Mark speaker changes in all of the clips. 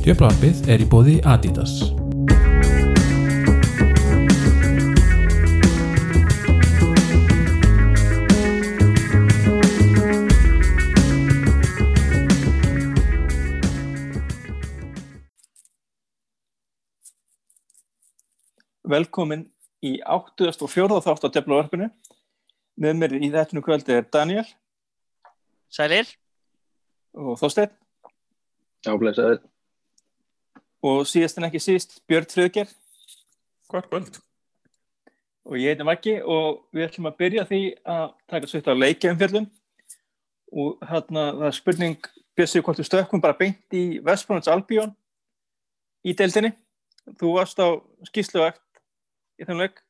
Speaker 1: Djöflarpið er í bóði Adidas.
Speaker 2: Velkomin í 84. þátt á Djöflavarpinu. Með mér í þettunum kvöldi er Daniel
Speaker 3: Sælir,
Speaker 2: og Þorsteinn
Speaker 4: Já, blessaður.
Speaker 2: og síðast en ekki síst Björn Friðger
Speaker 5: Hvort kvöld.
Speaker 2: og ég heiti Maggi og við ætlum að byrja því að taka svitt á leikjaumfjöldum og hérna það er spurning bjössi hvort við stökkum bara beint í Vestbrunns Albjón í deildinni. Þú varst á skýsluvægt í þeim leik.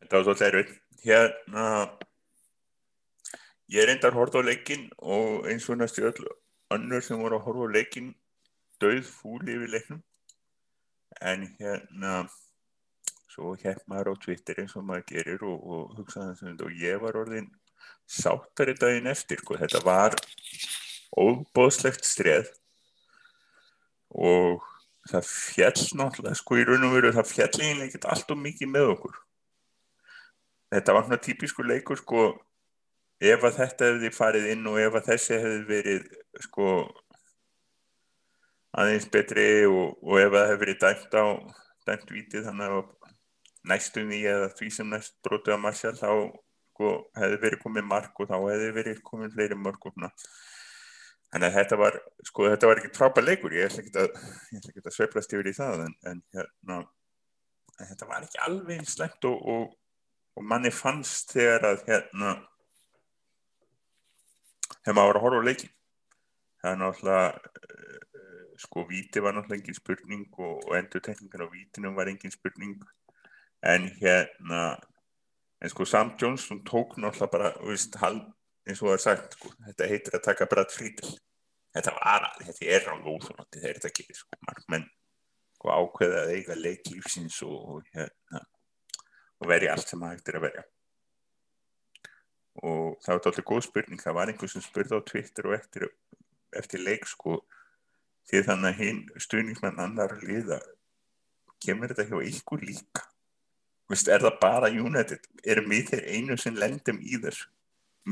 Speaker 5: Þetta var svolítið erfið. Hérna, ég er endar hort á leikinn og eins og næstu öll önnur sem voru að horfa á leikinn döð fúli yfir leiknum. En hérna, svo hér maður á Twitter eins og maður gerir og, og hugsaði þess að og ég var orðin sáttari daginn eftir. Sko. Þetta var óbóðslegt streð og það fjall náttúrulega, sko í raun og veru það fjall eiginlega ekkert allt og mikið með okkur. Þetta var svona típisku leikur sko ef að þetta hefði farið inn og ef að þessi hefði verið sko aðeins betri og, og ef það hefði verið dæmt á dæmt vitið þannig að næstum því eða því sem næst brótið á Marshall þá sko hefði verið komið mark og þá hefði verið komið fleiri mörg og svona Þannig að þetta var, sko, þetta var ekki frábær leikur, ég ætla ekki að, að, sveiflast yfir í það, en, en hérna, þetta var ekki alveg slengt og, og, og manni fannst þegar að, hérna, þegar maður var að horfa á leikin. Það er náttúrulega, uh, sko, víti var náttúrulega engin spurning og, og endurtekningan á vítinum var engin spurning, en hérna, en sko, Sam Johnson tók náttúrulega bara, veist, halv, eins og það er sagt, sko, þetta heitir að taka Brad Friedel. Þetta var að, þetta er alveg óþúnandi þegar þetta gerir, sko, markmenn sko, ákveða að eiga leiklífsins og, og hérna og verja allt sem hægt er að verja. Og það var alltaf góð spurning, það var einhvers sem spurði á Twitter og eftir, eftir leik sko, því þannig að hinn stuðningsmenn annar liða kemur þetta hjá ykkur líka? Vist, er það bara United? Erum við þeir einu sem lendum í þessu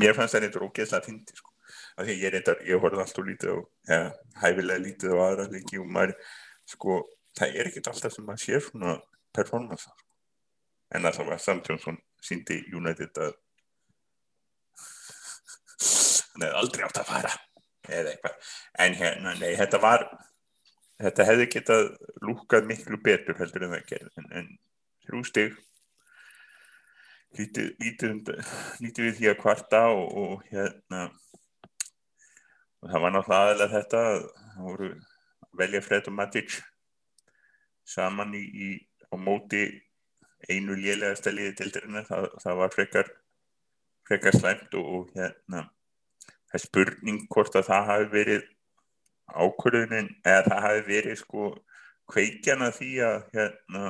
Speaker 5: mér fannst það eitthvað ógeðslega fyndi sko. af því ég ég horfði alltaf lítið á ja, hæfilega lítið á aðra líki og maður, sko, það er ekkert alltaf sem maður sér svona performance sko. en það var Sam Johnson síndi United að hann hefði aldrei átt að fara eða eitthvað, en hérna nei, þetta var þetta hefði getað lúkað miklu betur heldur en það gerði en, en þrjú stygg lítið, lítið, við því að kvarta og, og hérna og það var náttúrulega aðeins þetta það voru að velja Fred og Matic saman í, í á móti einu lélega stæliði til dyrna það, það var frekar frekar slæmt og, og hérna það er spurning hvort að það hafi verið ákvörðunin eða það hafi verið sko kveikjana því að hérna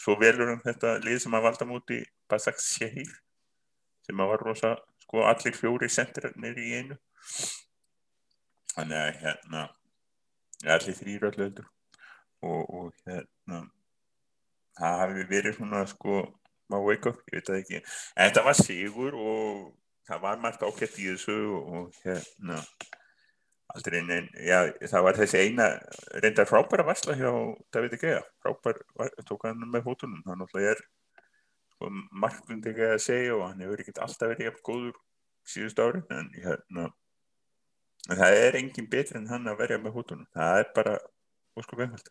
Speaker 5: svo velur um þetta lið sem að valda múti Basak Shehir sem að var rosa, sko allir fjóri sentrarnir í einu. Þannig að hérna allir þrýra allöldur og, og hérna það hafi verið svona sko wake up, ég veit það ekki. En þetta var sigur og það var margt ákveðt í þessu og hérna aldrei en já, það var þessi eina reyndar frábæra varsla hjá David Egea, frábær tók hann með hótunum, hann náttúrulega er sko, markvund ekki að segja og hann hefur ekkert alltaf verið eftir góður síðust ári en hérna það er engin betri en hann að verja með hótunum, það er bara ósku vefald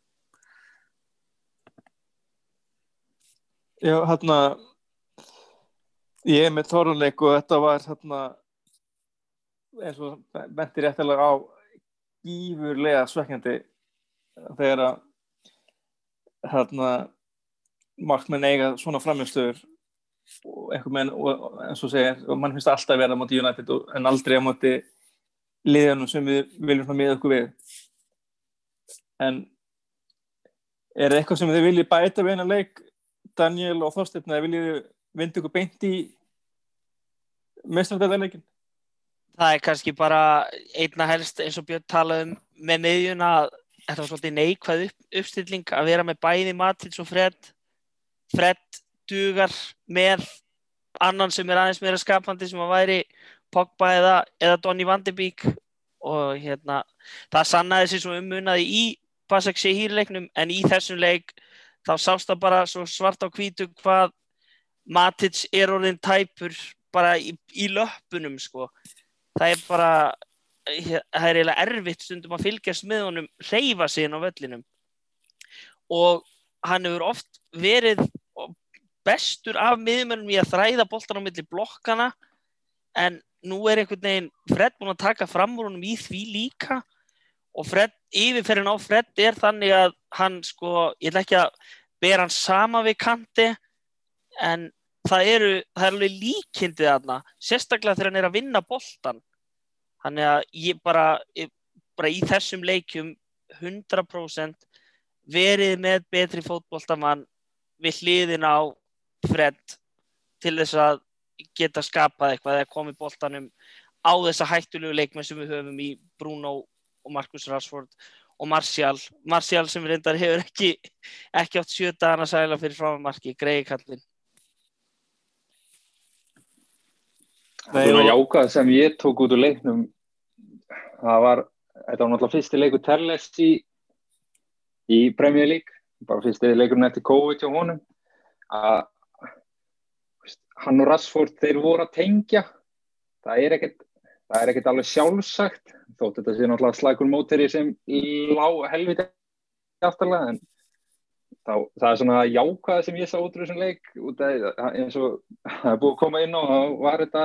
Speaker 2: Já, hérna ég er með tóruleik og þetta var hérna eins og bentir réttilega á gífurlega svekkjandi þegar að hérna markmenn eiga svona framjöfstöður og einhver menn og eins og segir og mann finnst alltaf að vera á móti United en aldrei á móti liðanum sem við viljum svona miða okkur við. En er eitthvað sem þið viljið bæta við eina leik Daniel og Þorstein eða viljið vindu ykkur beint í mestrardeldarleikin
Speaker 3: það er kannski bara einna helst eins og Björn talaði um með miðjuna að þetta var svolítið neikvæð upp, uppstilling að vera með bæði Matins og Fred. Fred dugar með annan sem er aðeins meira skapandi sem að væri Pogba eða, eða Donny van de Beek. Og hérna það sannaði sér svo ummunaði í Basak Sehir-leiknum en í þessum leik þá sást það bara svart á hvítu hvað Matic er orðin tæpur bara í, í löpunum sko það er bara það er eiginlega erfitt stundum að fylgjast með honum reyfa sig inn á völlinum og hann hefur oft verið bestur af miðmennum í að þræða boltan á milli blokkana en nú er einhvern veginn Fred búin að taka fram úr honum í því líka. Og Fred, yfirferðin á Fred er þannig að hann sko, ég ætla ekki að bera hann sama við kanti en það eru, það er alveg líkindið aðna, sérstaklega þegar hann er að vinna boltan Þannig að ég bara, ég, bara í þessum leikjum 100% verið með betri fótbolltamann við hliðin á Fred til þess að geta skapað eitthvað eða komið boltanum á þessa hættulegu leikmenn sem við höfum í Bruno og Marcus Rashford og Martial. Martial sem reyndar hefur ekki, ekki átt sjötaðan að sæla fyrir frámarki, greiði kallin.
Speaker 4: Var jákað sem ég tók út úr leiknum það var, þetta var náttúrulega fyrsti leiku Terles í, í Premier League, bara fyrsti leikurinn eftir COVID hjá honum. Að hann og Rashford þeir voru að tengja. Það er ekkert það er ekkert alveg sjálfsagt þótt þetta sé náttúrulega slagur móteri sem lág helviti aftalega en þá, það er svona jákvæða sem ég sá út úr þessum leik út af eins og það er búið að koma inn og var þetta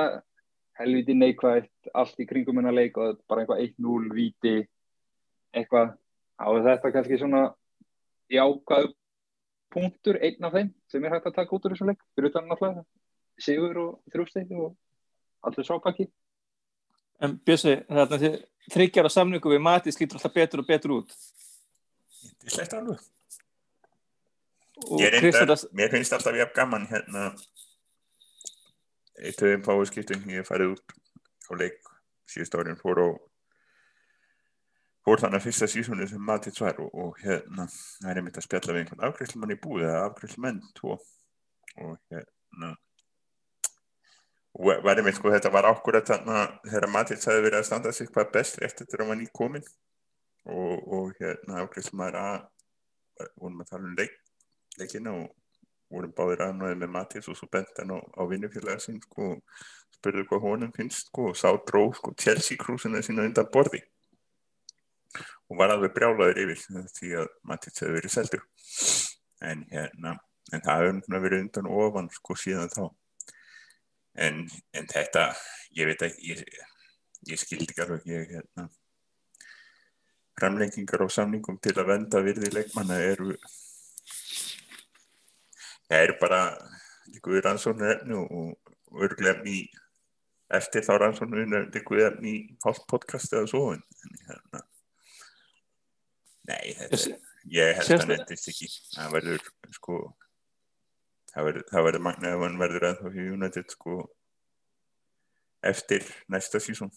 Speaker 4: helviti neikvægt allt í kringum hennar leik og bara eitthvað 1-0 viti eitthvað. Á þetta kannski svona jákvæðu punktur einn af þeim sem er hægt að taka út úr þessum leik. Fyrir utan náttúrulega sigur og þrjústegi og allur sápaki
Speaker 2: En Bjössi, þetta þryggjar á samningu við mati slítur alltaf betur og betur út.
Speaker 5: Þetta er slett alveg.
Speaker 2: Og
Speaker 5: Ég reyndar, mér finnst alltaf jafn gaman hérna eitt af þeim fáiðskiptum ég hef farið út á leik síðust árin fór á fór þannig að fyrsta sísónu sem matið svar og, og hérna það er einmitt að spjalla við einhvern afgriðslumann í búið eða afgriðslumenn tvo. Og hérna og var einmitt sko þetta var ákvörða þannig að þegar matið sagði verið að standa sig hvað best eftir þetta var nýtt komin og, og hérna afgriðslumann að vorum að tala um leik leikina og vorum báðir aðnáðið með Mattis og svo bent hann á, á vinnufélaga sín sko, spurðu hvað honum finnst sko, og sá dróð sko, Chelsea krúsina sína undan borði. Og var alveg brjálaður yfir því að Mattis hefði verið seldur. En hérna en það hefði verið undan ofan sko síðan þá. En, en þetta ég veit ekki ég, ég skildi ekki alveg ég hérna framlengingar á samningum til að venda virði leikmanna eru það er bara líkuð rannsóknu efni og, örglega efni eftir þá rannsóknu líkuð efni í hálf podcast eða svo en, hérna nei, þetta ég held að nefndist ekki. Það verður sko það verður, það verður magna ef hann verður að þá hjá United sko eftir næsta sísón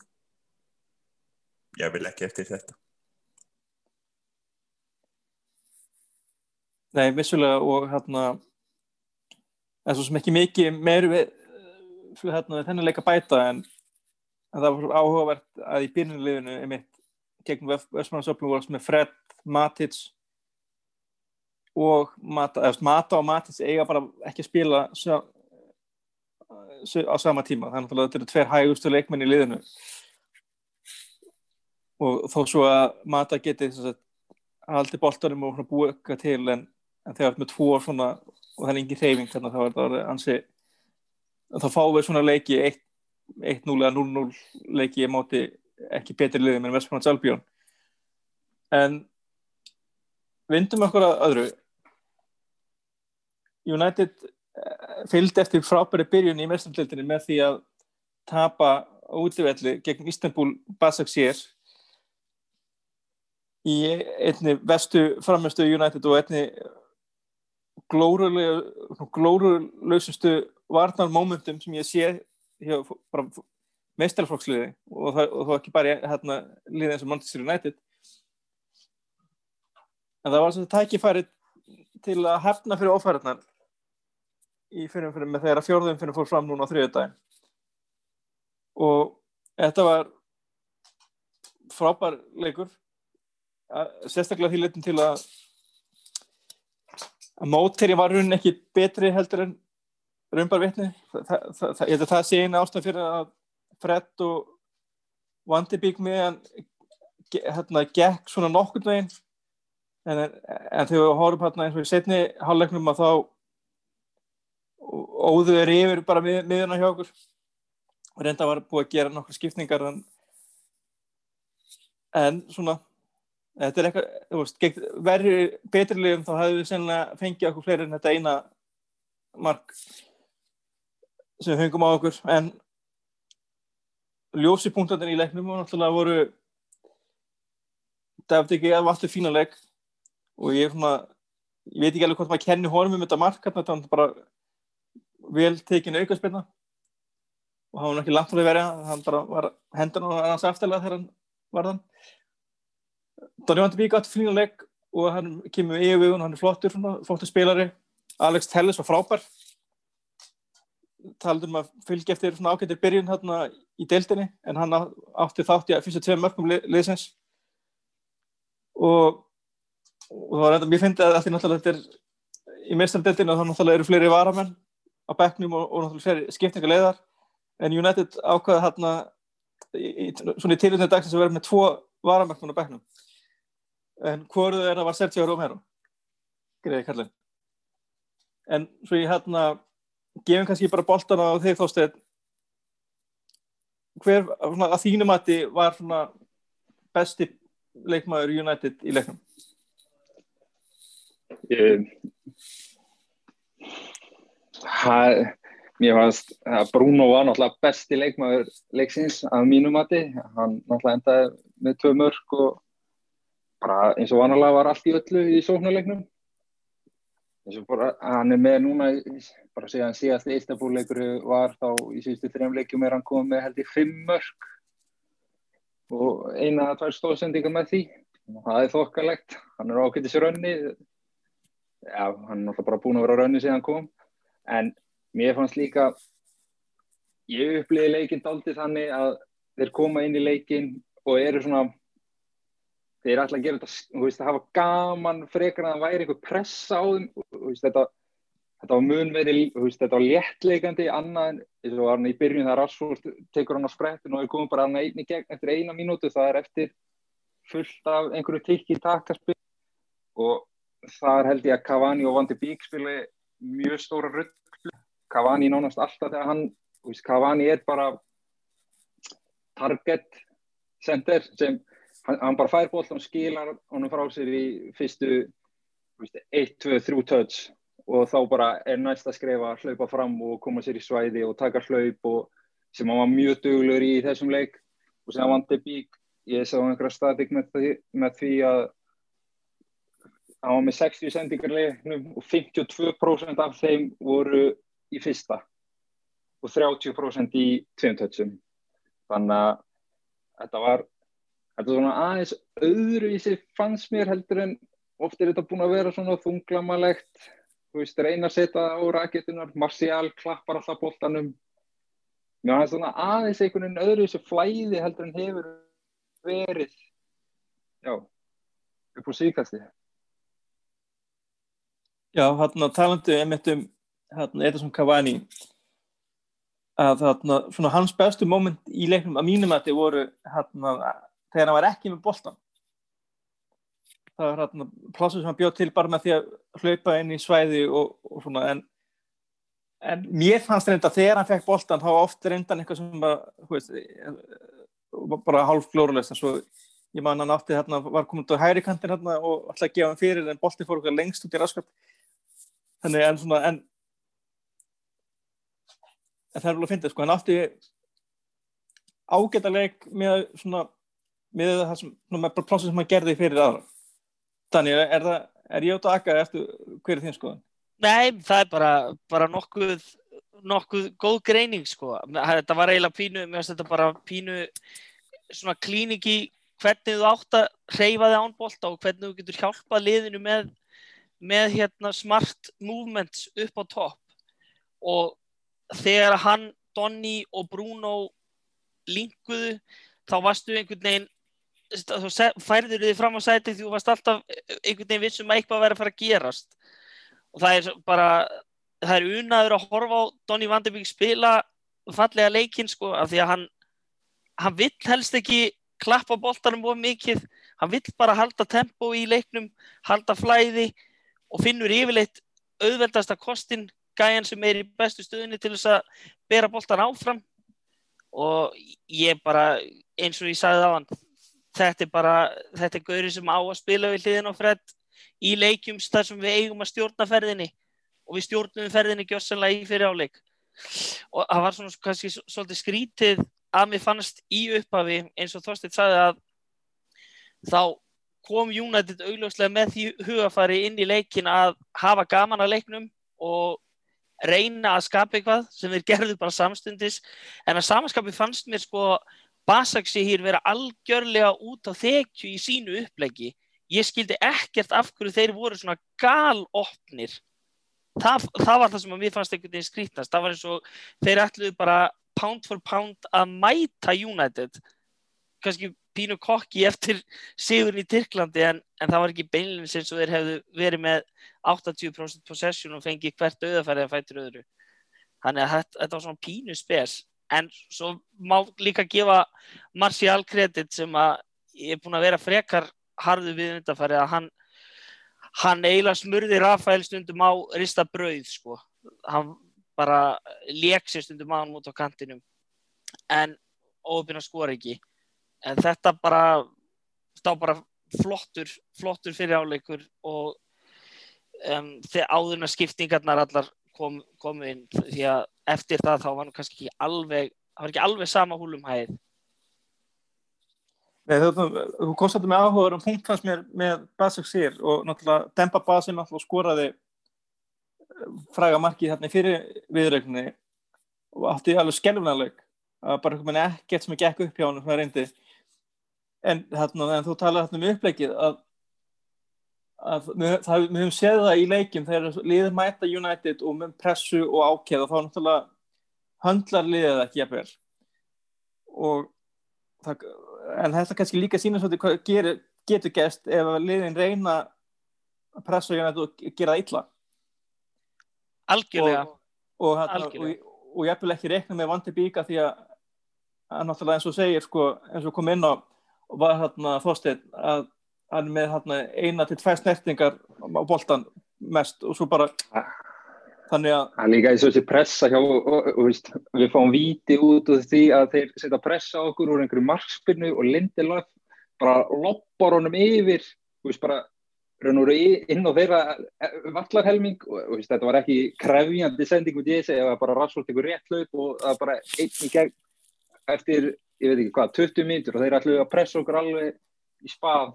Speaker 5: ég vil ekki eftir þetta.
Speaker 2: Nei, vissulega og hérna en svo sem ekki mikið meir við hérna, þennan leika bæta en, en það var áhugavert að í byrjunliðinu einmitt gegn Vestmannsöflum voru með Fred, Matic og Mata, eða, Mata og Matic eiga bara ekki að spila sjá, á sama tíma. Þannig að þetta eru tver hægustu leikmenn í liðinu. Og þó svo að Mata geti haldi boltanum og búið eitthvað til en, en þegar með tvo svona og það er engin reyfing þannig að það var ansi þá fáum við svona leiki 1-0 eða 0-0 leiki í móti ekki betri liðum en Vestmanns Albjörn en vindum okkur að öðru. United fylgdi eftir frábæri byrjun í mestamtildinni með því að tapa útlifelli gegn Istanbul Basaksehir í einni vestu framistu United og einni glórulausustu varnar momentum sem ég sé meistarflokksliði og það, það ekki bara hérna, liðið eins og Manchester United. En það var svona tækifæri til að hefna fyrir ofæðarnar í fyrir fyrir með þeirra fjórðum fyrir fór fram núna á þriðu dagin og þetta var frábær leikur sérstaklega því litin til að að móteri var raunin ekki betri heldur en raunbar vitni það, það, það, ég held að það sé eina ástæð fyrir að Fred og Vandibík meðan hérna gekk svona nokkur veginn. En, en þegar við horfum hérna eins og í setni halvleiknum að þá óðu er yfir bara mið, miðuna hjá okkur. Og reynda var búið að gera nokkur skipningar en, en svona þetta er eitthvað, þú veist, verður betrilegum þá hefðu við sennilega fengið okkur fleiri en þetta eina mark sem við fengum á okkur. En ljósi punktarnir í leiknum og náttúrulega voru David ekki að vartu fína leik. Og ég er svona ég veit ekki alveg hvort maður kenni honum um þetta mark þetta var bara vel tekinu aukarspilna og hann var ekki langt frá því verið hann bara var hendan og hans aftalega þegar hann var þann Donny Van de Beek átti fína leik og hann kemur í og hann er flottur flottur spilari. Alex Telles var frábær. Talum að fylgja eftir svona ágættir byrjun hérna í deildinni en hann átti þátt í að fyrsta tvei mörgum liðsins. Og, og það var enda mér finnst að náttúrulega þetta er í meðstæðandeildinu að það náttúrulega eru fleiri varamenn á bekknum og, og náttúrulega fleiri skiptinga leiðar en United ákvaði hérna svona í tilunni dagsins að vera með tvo varamennum á bekknum en hvorðu er að var Sergio Romero? Greiði kallin en svo ég hérna gefum kannski bara boltan á þig þósteð hver svona, að þínum að þið var svona, besti leikmaður United í leiknum?
Speaker 4: Um, það mér fannst að Bruno var náttúrulega besti leikmaður leiksins að mínum að þið hann náttúrulega endaði með tvö mörg og bara eins og vanalega var allt í öllu í sóknarleiknum. Eins og bara hann er með núna bara síðan síðast Ístabúrleikur var þá í síðustu þrejum leikjum er hann komið með held í fimm mörg og eina að tvær stóðsendinga með því. Og það er þokkalegt, hann er ákveðis rönni. Já, hann er náttúrulega bara búin að vera rönni síðan kom. En mér fannst líka ég uppliði leikinn daldi þannig að þeir koma inn í leikinn og eru svona þeir ætla að gera þetta, veist, að hafa gaman frekar að það væri einhver pressa á þeim veist, þetta, þetta var mun verið, þetta var léttleikandi annað en, eins og var hann í byrjun það Rashford tekur hann á sprettinu og er komið bara hann einni gegn eftir eina mínútu, það er eftir fullt af einhverju tikki takkarspil og þar held ég að Cavani og Van de Beek spili mjög stóra rögglu Cavani nánast alltaf þegar hann, veist, Cavani er bara target center sem hann, hann bara fær bóltan og skilar honum frá sér í fyrstu 1, 2, 3 touch og þá bara er næst að skrifa hlaupa fram og koma sér í svæði og taka hlaup og sem hann var mjög duglur í þessum leik. Og sem hann vandi bík ég sá einhverja staðík með, með því að hann var með 60 sendingar leiknum og 52% af þeim voru í fyrsta og 30% í tveimtötsum þannig að þetta var þetta er svona aðeins öðruvísi fannst mér heldur en oft er þetta búin að vera svona þunglamalegt. Þú veist, reyna að setja á raketunar Marcial klappar alltaf bóltanum mér finnst svona aðeins einhvern veginn öðruvísi flæði heldur en hefur verið já, upp á síkasti
Speaker 2: Já, hérna talandu einmitt um hérna, Edison Cavani að þarna, svona hans bestu móment í leiknum að mínum að þetta voru hérna þegar hann var ekki með boltan það var hérna plássum sem hann bjóð til bara með því að hlaupa inn í svæði og, og svona en, en mér fannst reynda þegar hann fekk boltan þá oft reyndan eitthvað sem bara, veist, bara hálf glórulegst en svo ég man hann átti hérna var komin á hæri kantin hérna og alltaf gefa hann fyrir en boltin fór okkar lengst út í raskap. Þannig en svona en, en það er vel að finna sko hann átti ágætaleg með svona með það sem, með plásið sem hann gerði fyrir aðra þannig er, það, er ég átt að akka eftir hverju þín skoðan?
Speaker 3: Nei, það er bara, bara nokkuð nokkuð góð greining sko. Þetta var eiginlega pínu, mér finnst þetta bara pínu svona klíningi hvernig þú átt að hreyfa þig ánbólta og hvernig þú getur hjálpað liðinu með, með hérna smart movements upp á topp og þegar hann, Donny og Bruno linkuðu þá varstu einhvern veginn færður þið fram á sæti því þú varst alltaf einhvern veginn vissum að eitthvað verið að fara að gerast. Og það er bara það er unaður að horfa á Donny van de Beek spila fallega leikinn sko af því að hann hann vill helst ekki klappa boltanum of mikið. Hann vill bara halda tempo í leiknum halda flæði og finnur yfirleitt auðveldasta kostin gæjan sem er í bestu stöðunni til þess að bera boltan áfram. Og ég bara eins og ég sagði á hann þetta er bara, þetta er gauri sem á að spila við hliðin og fredd í leikjum þar sem við eigum að stjórna ferðinni. Og við stjórnum ferðinni gjössanlega í fyrir áleik og það var svona kannski svolítið skrítið að mér fannst í upphafi eins og Þorstein sagði að þá kom United augljóslega með því hugafari inn í leikin að hafa gaman að leiknum og reyna að skapa eitthvað sem þeir gerðu bara samstundis. En að samanskapi fannst mér sko Basaksi hér vera algjörlega út á þekju í sínu upplegi ég skildi ekkert af hverju þeir voru svona galopnir. Það, það var það sem að mér fannst einhvern veginn skrítnast það var eins og þeir ætluðu bara pound for pound að mæta United. Kannski pínu kokki eftir sigurinn í Tyrklandi en, en það var ekki beinlega sem þeir hefðu verið með 80% possession og fengið hvert auðafærið að fættur öðru. Þannig að þetta, þetta var svona pínu spes en svo má líka gefa Marcial kredit sem að ég er búin að vera frekar harðu við undanfærið að hann hann eiginlega smurði Rafael stundum á rista brauð sko. Hann bara sér stundum á hann út á kantinum. En óöfina skor ekki. En þetta bara stá bara flottur flottur fyrir áleikur og um, áðurna skiptingarnar allar kom, komu inn því að eftir það þá var hann kannski ekki alveg það var ekki alveg sama húlum hæð
Speaker 2: Nei, þú, þú komst þetta með áhugaður um punktfans mér með Basik Sýr og náttúrulega Demba Basin náttúrulega skoraði fræga markið hérna fyrir viðrögninni og átti alveg skelvunarleik að bara eitthvað ekkert sem er gekk upp hjá hann en, hérna, en þú talaði hérna um upplegið að, að við, það, við höfum séð það í leikim þegar liður mæta United og með pressu og ákjæð og þá náttúrulega höndlar liðið ekki jafnvel og það, en þetta kannski líka sína svolítið hvað gerir, getur gæst ef liðin reyna að pressa United og gera það illa
Speaker 3: Algjörlega.
Speaker 2: Og, og, Algjörlega. og, og ég vil ekki rekna með vandi bíka því að, að náttúrulega eins og segir sko, eins og kom inn á var hérna þóstið að hann með hérna eina til tvær snertingar á boltan mest og svo bara þannig að
Speaker 4: það er líka eins og þessi pressa hjá veist, við fáum víti út úr því að þeir setja pressa okkur úr einhverju markspinnu og Lindelöf bara loppar honum yfir veist, bara inn á þeirra eh, vallarhelming og, og þetta var ekki krefjandi sending út í þessi, það var bara rasvöld ykkur rétt hlaup og það var bara einn í gegn eftir, ég veit ekki hvað, 20 mínutur og þeir ætluði að pressa okkur alveg í spað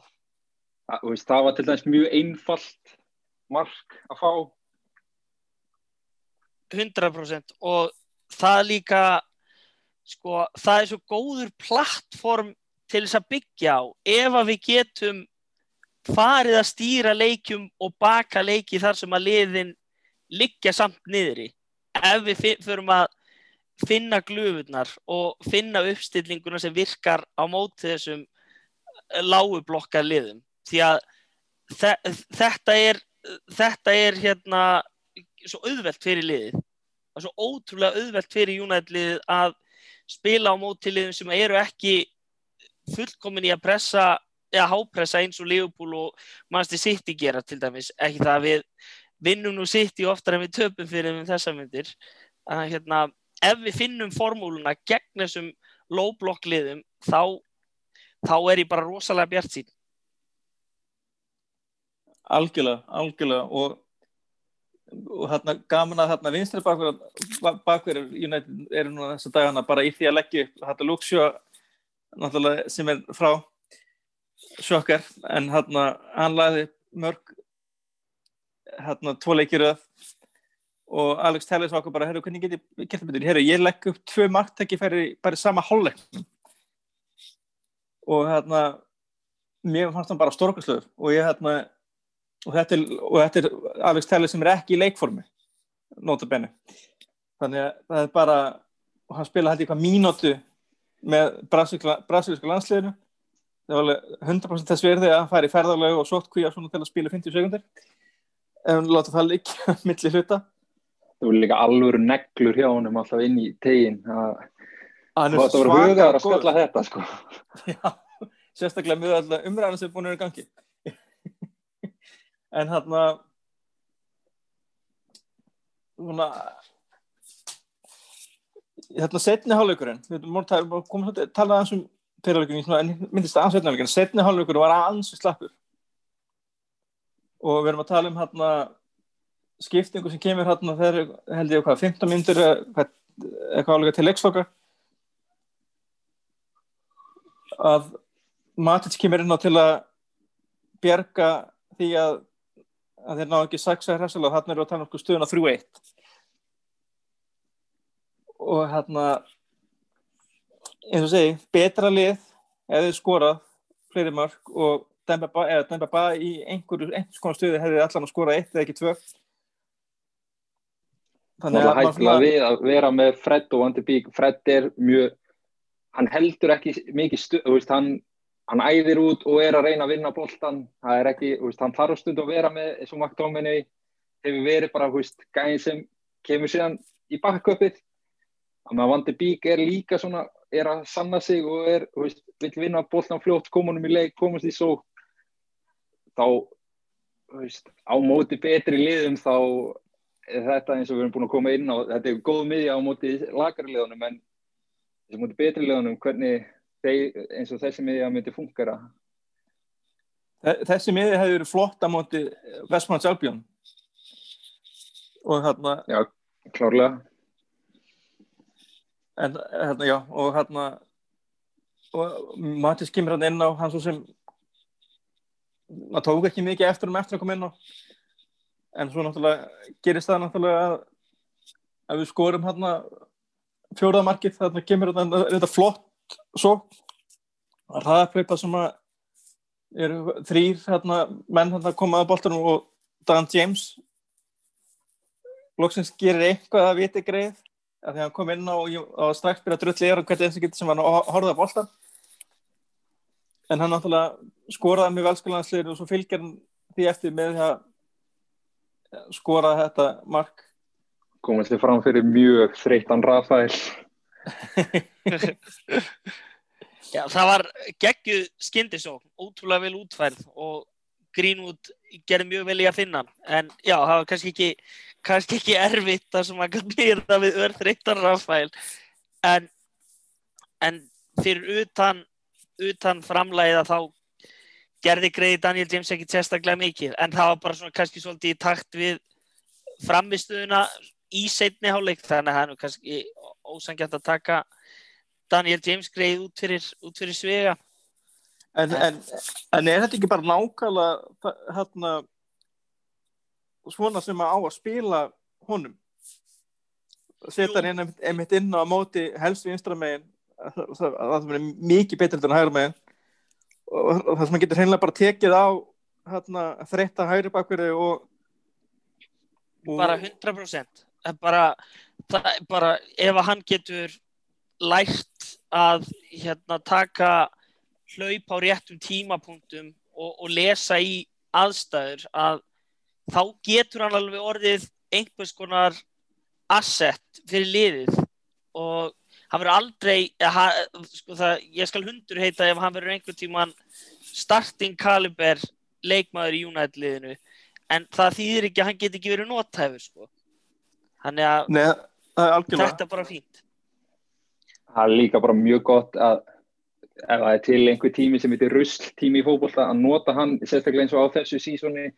Speaker 4: það, veist, það var til dæmis mjög einfalt mark að fá.
Speaker 3: 100% og það líka sko, það er svo góður plattform til þess að byggja á. Ef að við getum farið að stýra leikjum og baka leiki þar sem að liðin liggja samt niðri. Ef við förum að finna glöfunar og finna uppstillinguna sem virkar á móti þessum lágublokka liðum því að þetta er þetta er hérna svo auðvelt fyrir liðið. Það er svo ótrúlega auðvelt fyrir liðið að spila á móti liðum sem eru ekki fullkomin í að pressa eða hápressa eins og Leopold og Manchester City gera til dæmis. Ekki það að við vinnum nú City oftar en við töpum fyrir um þessa myndir. Að hérna ef við finnum formúluna gegn þessum low block liðum þá, þá er ég bara rosalega bjart sín
Speaker 2: Algjörlega, algjörlega. Og, og hérna gaman að hérna vinstri bakverður United eru nú þessa dagana bara í því að leggja upp hérna Luxjó náttúrulega sem er frá sjokkar en hérna hann laði mörg hérna tvo leikir og Alex Telles ákvað bara, herru, hvernig get ég gert það betur? Herru, ég legg upp tvö marktæki færi bara í sama hálfleiknum. Og hérna mér fannst hann bara stórkvæmsluður og ég hérna og þetta, er, og þetta er Alex Telles sem er ekki í leikformi notabenni þannig að það er bara og hann spila hætti eitthvað mínótu með brasilíska landsliðinu. Það var alveg 100% þess verði að hann færi ferðarlegu og sótt kvíja svona til að spila 50 sekundir hann láta það líka millir hluta.
Speaker 4: Það voru líka alvöru neglur hjá honum alltaf inn í tegin.
Speaker 2: Hann
Speaker 4: þetta voru hugaður að skalla þetta sko.
Speaker 2: Já, sérstaklega með alltaf umræðan sem er búin að vera gangi en hann að svona hérna setni hálfleikurinn við að koma svolítið að tala aðeins um fyrirleikurinn en myndist aðeins setni hálfleikurinn. Setni hálfleikurinn var aðeins slappur. Og við erum að tala um hérna skiptingu sem kemur hérna þegar held ég hvað 15 myndir eitthvað álega til leiksloka. Að Matic kemur inn á til að bjerga því að, að þeir ná ekki saksa hressilega og þarna eru að tala um stuðuna 3-1 og hérna eins og segi, betra lið eða þið skorað fleiri mörg og eða Dembaba í einhverju einhvers konar stuði hefði allan að skora eitt eða ekki tvö.
Speaker 4: Það er hættilega við að vera með Fred og Van de Beek Fred er mjög hann heldur ekki mikið veist, hann, hann æðir út og er að reyna að vinna boltan það er ekki, veist, hann þarf stund að vera með eins og McDominay hefur verið bara veist, gæðin sem kemur síðan í bakkköpið þannig að Van de Beek er líka svona er að sanna sig og er veist, vil vinna boltan fljótt, komunum í leik komast í svo þá veist, á móti betri liðum þá er þetta eins og við erum búin að koma inn á. Þetta er góð miðja á móti lagari liðunum en og móti betri liðunum hvernig þeir, eins og þessi miðja myndi fungera
Speaker 2: Þessi miði hefði verið flott á móti Vestmanns Albjörn og hérna
Speaker 4: Já, klárlega.
Speaker 2: En hérna já og hérna og Matis kemur hann inn á hann svo sem það tók ekki mikið eftir um eftir að koma inn á. En svo náttúrulega gerist það náttúrulega að, að við skorum hérna fjóraðamarkið þarna kemur þetta, þetta flott svo? Að ræðaplaupa sem að eru þrýr hérna, menn hérna koma að boltanum og Dan James loksins gerir eitthvað að viti greið að því að hann kom inn á og og strax byrja að drulli er og hvernig þessi getur sem hann horfði að boltan en hann náttúrulega skoraði með velskólansliður og svo fylgir hann því eftir með því að skora þetta mark.
Speaker 4: Komast þið fram fyrir mjög þreytan Rafael
Speaker 3: Já, það var geggjuð skyndisókn, ótrúlega vel útfærð og Greenwood gerði mjög vel í að finna hann. En já, það var kannski ekki, kannski ekki erfitt það sem að mýra við örþreyttan Rafael. En, en fyrir utan, utan framlæða þá gerði greiði Daniel James ekki sérstaklega mikið. En það var bara svona kannski svolítið í takt við framistuðuna í setni hálfleik. Þannig að nú kannski ósangjart að taka Daniel James greið út fyrir, út fyrir svega.
Speaker 2: En, en, en er þetta ekki bara nákvæmlega hérna svona sem að á að spila honum? Setja hann inn, einmitt inn á móti helst vinstra megin það, það er mikið betur en hægra megin. Og, það sem hann getur hreinlega bara tekið á hérna, þreytta hægri bakverði og, og
Speaker 3: bara 100% Það er bara, það er bara ef að hann getur lært að hérna, taka hlaup á réttum tímapunktum og, og lesa í aðstæður að þá getur hann alveg orðið einhvers konar asset fyrir liðið og hann verður aldrei eða, sko, það, ég skal hundur heita ef hann verður einhvern tíman starting caliber leikmaður í United liðinu en það þýðir ekki að hann get ekki verið nótæfur sko. að
Speaker 2: það er algjörlega
Speaker 3: þetta er bara fínt.
Speaker 4: Það er líka bara mjög gott að ef það er til einhver tími sem heitir rusl tími í fókbólta að nota hann sérstaklega eins og á þessu sísoni.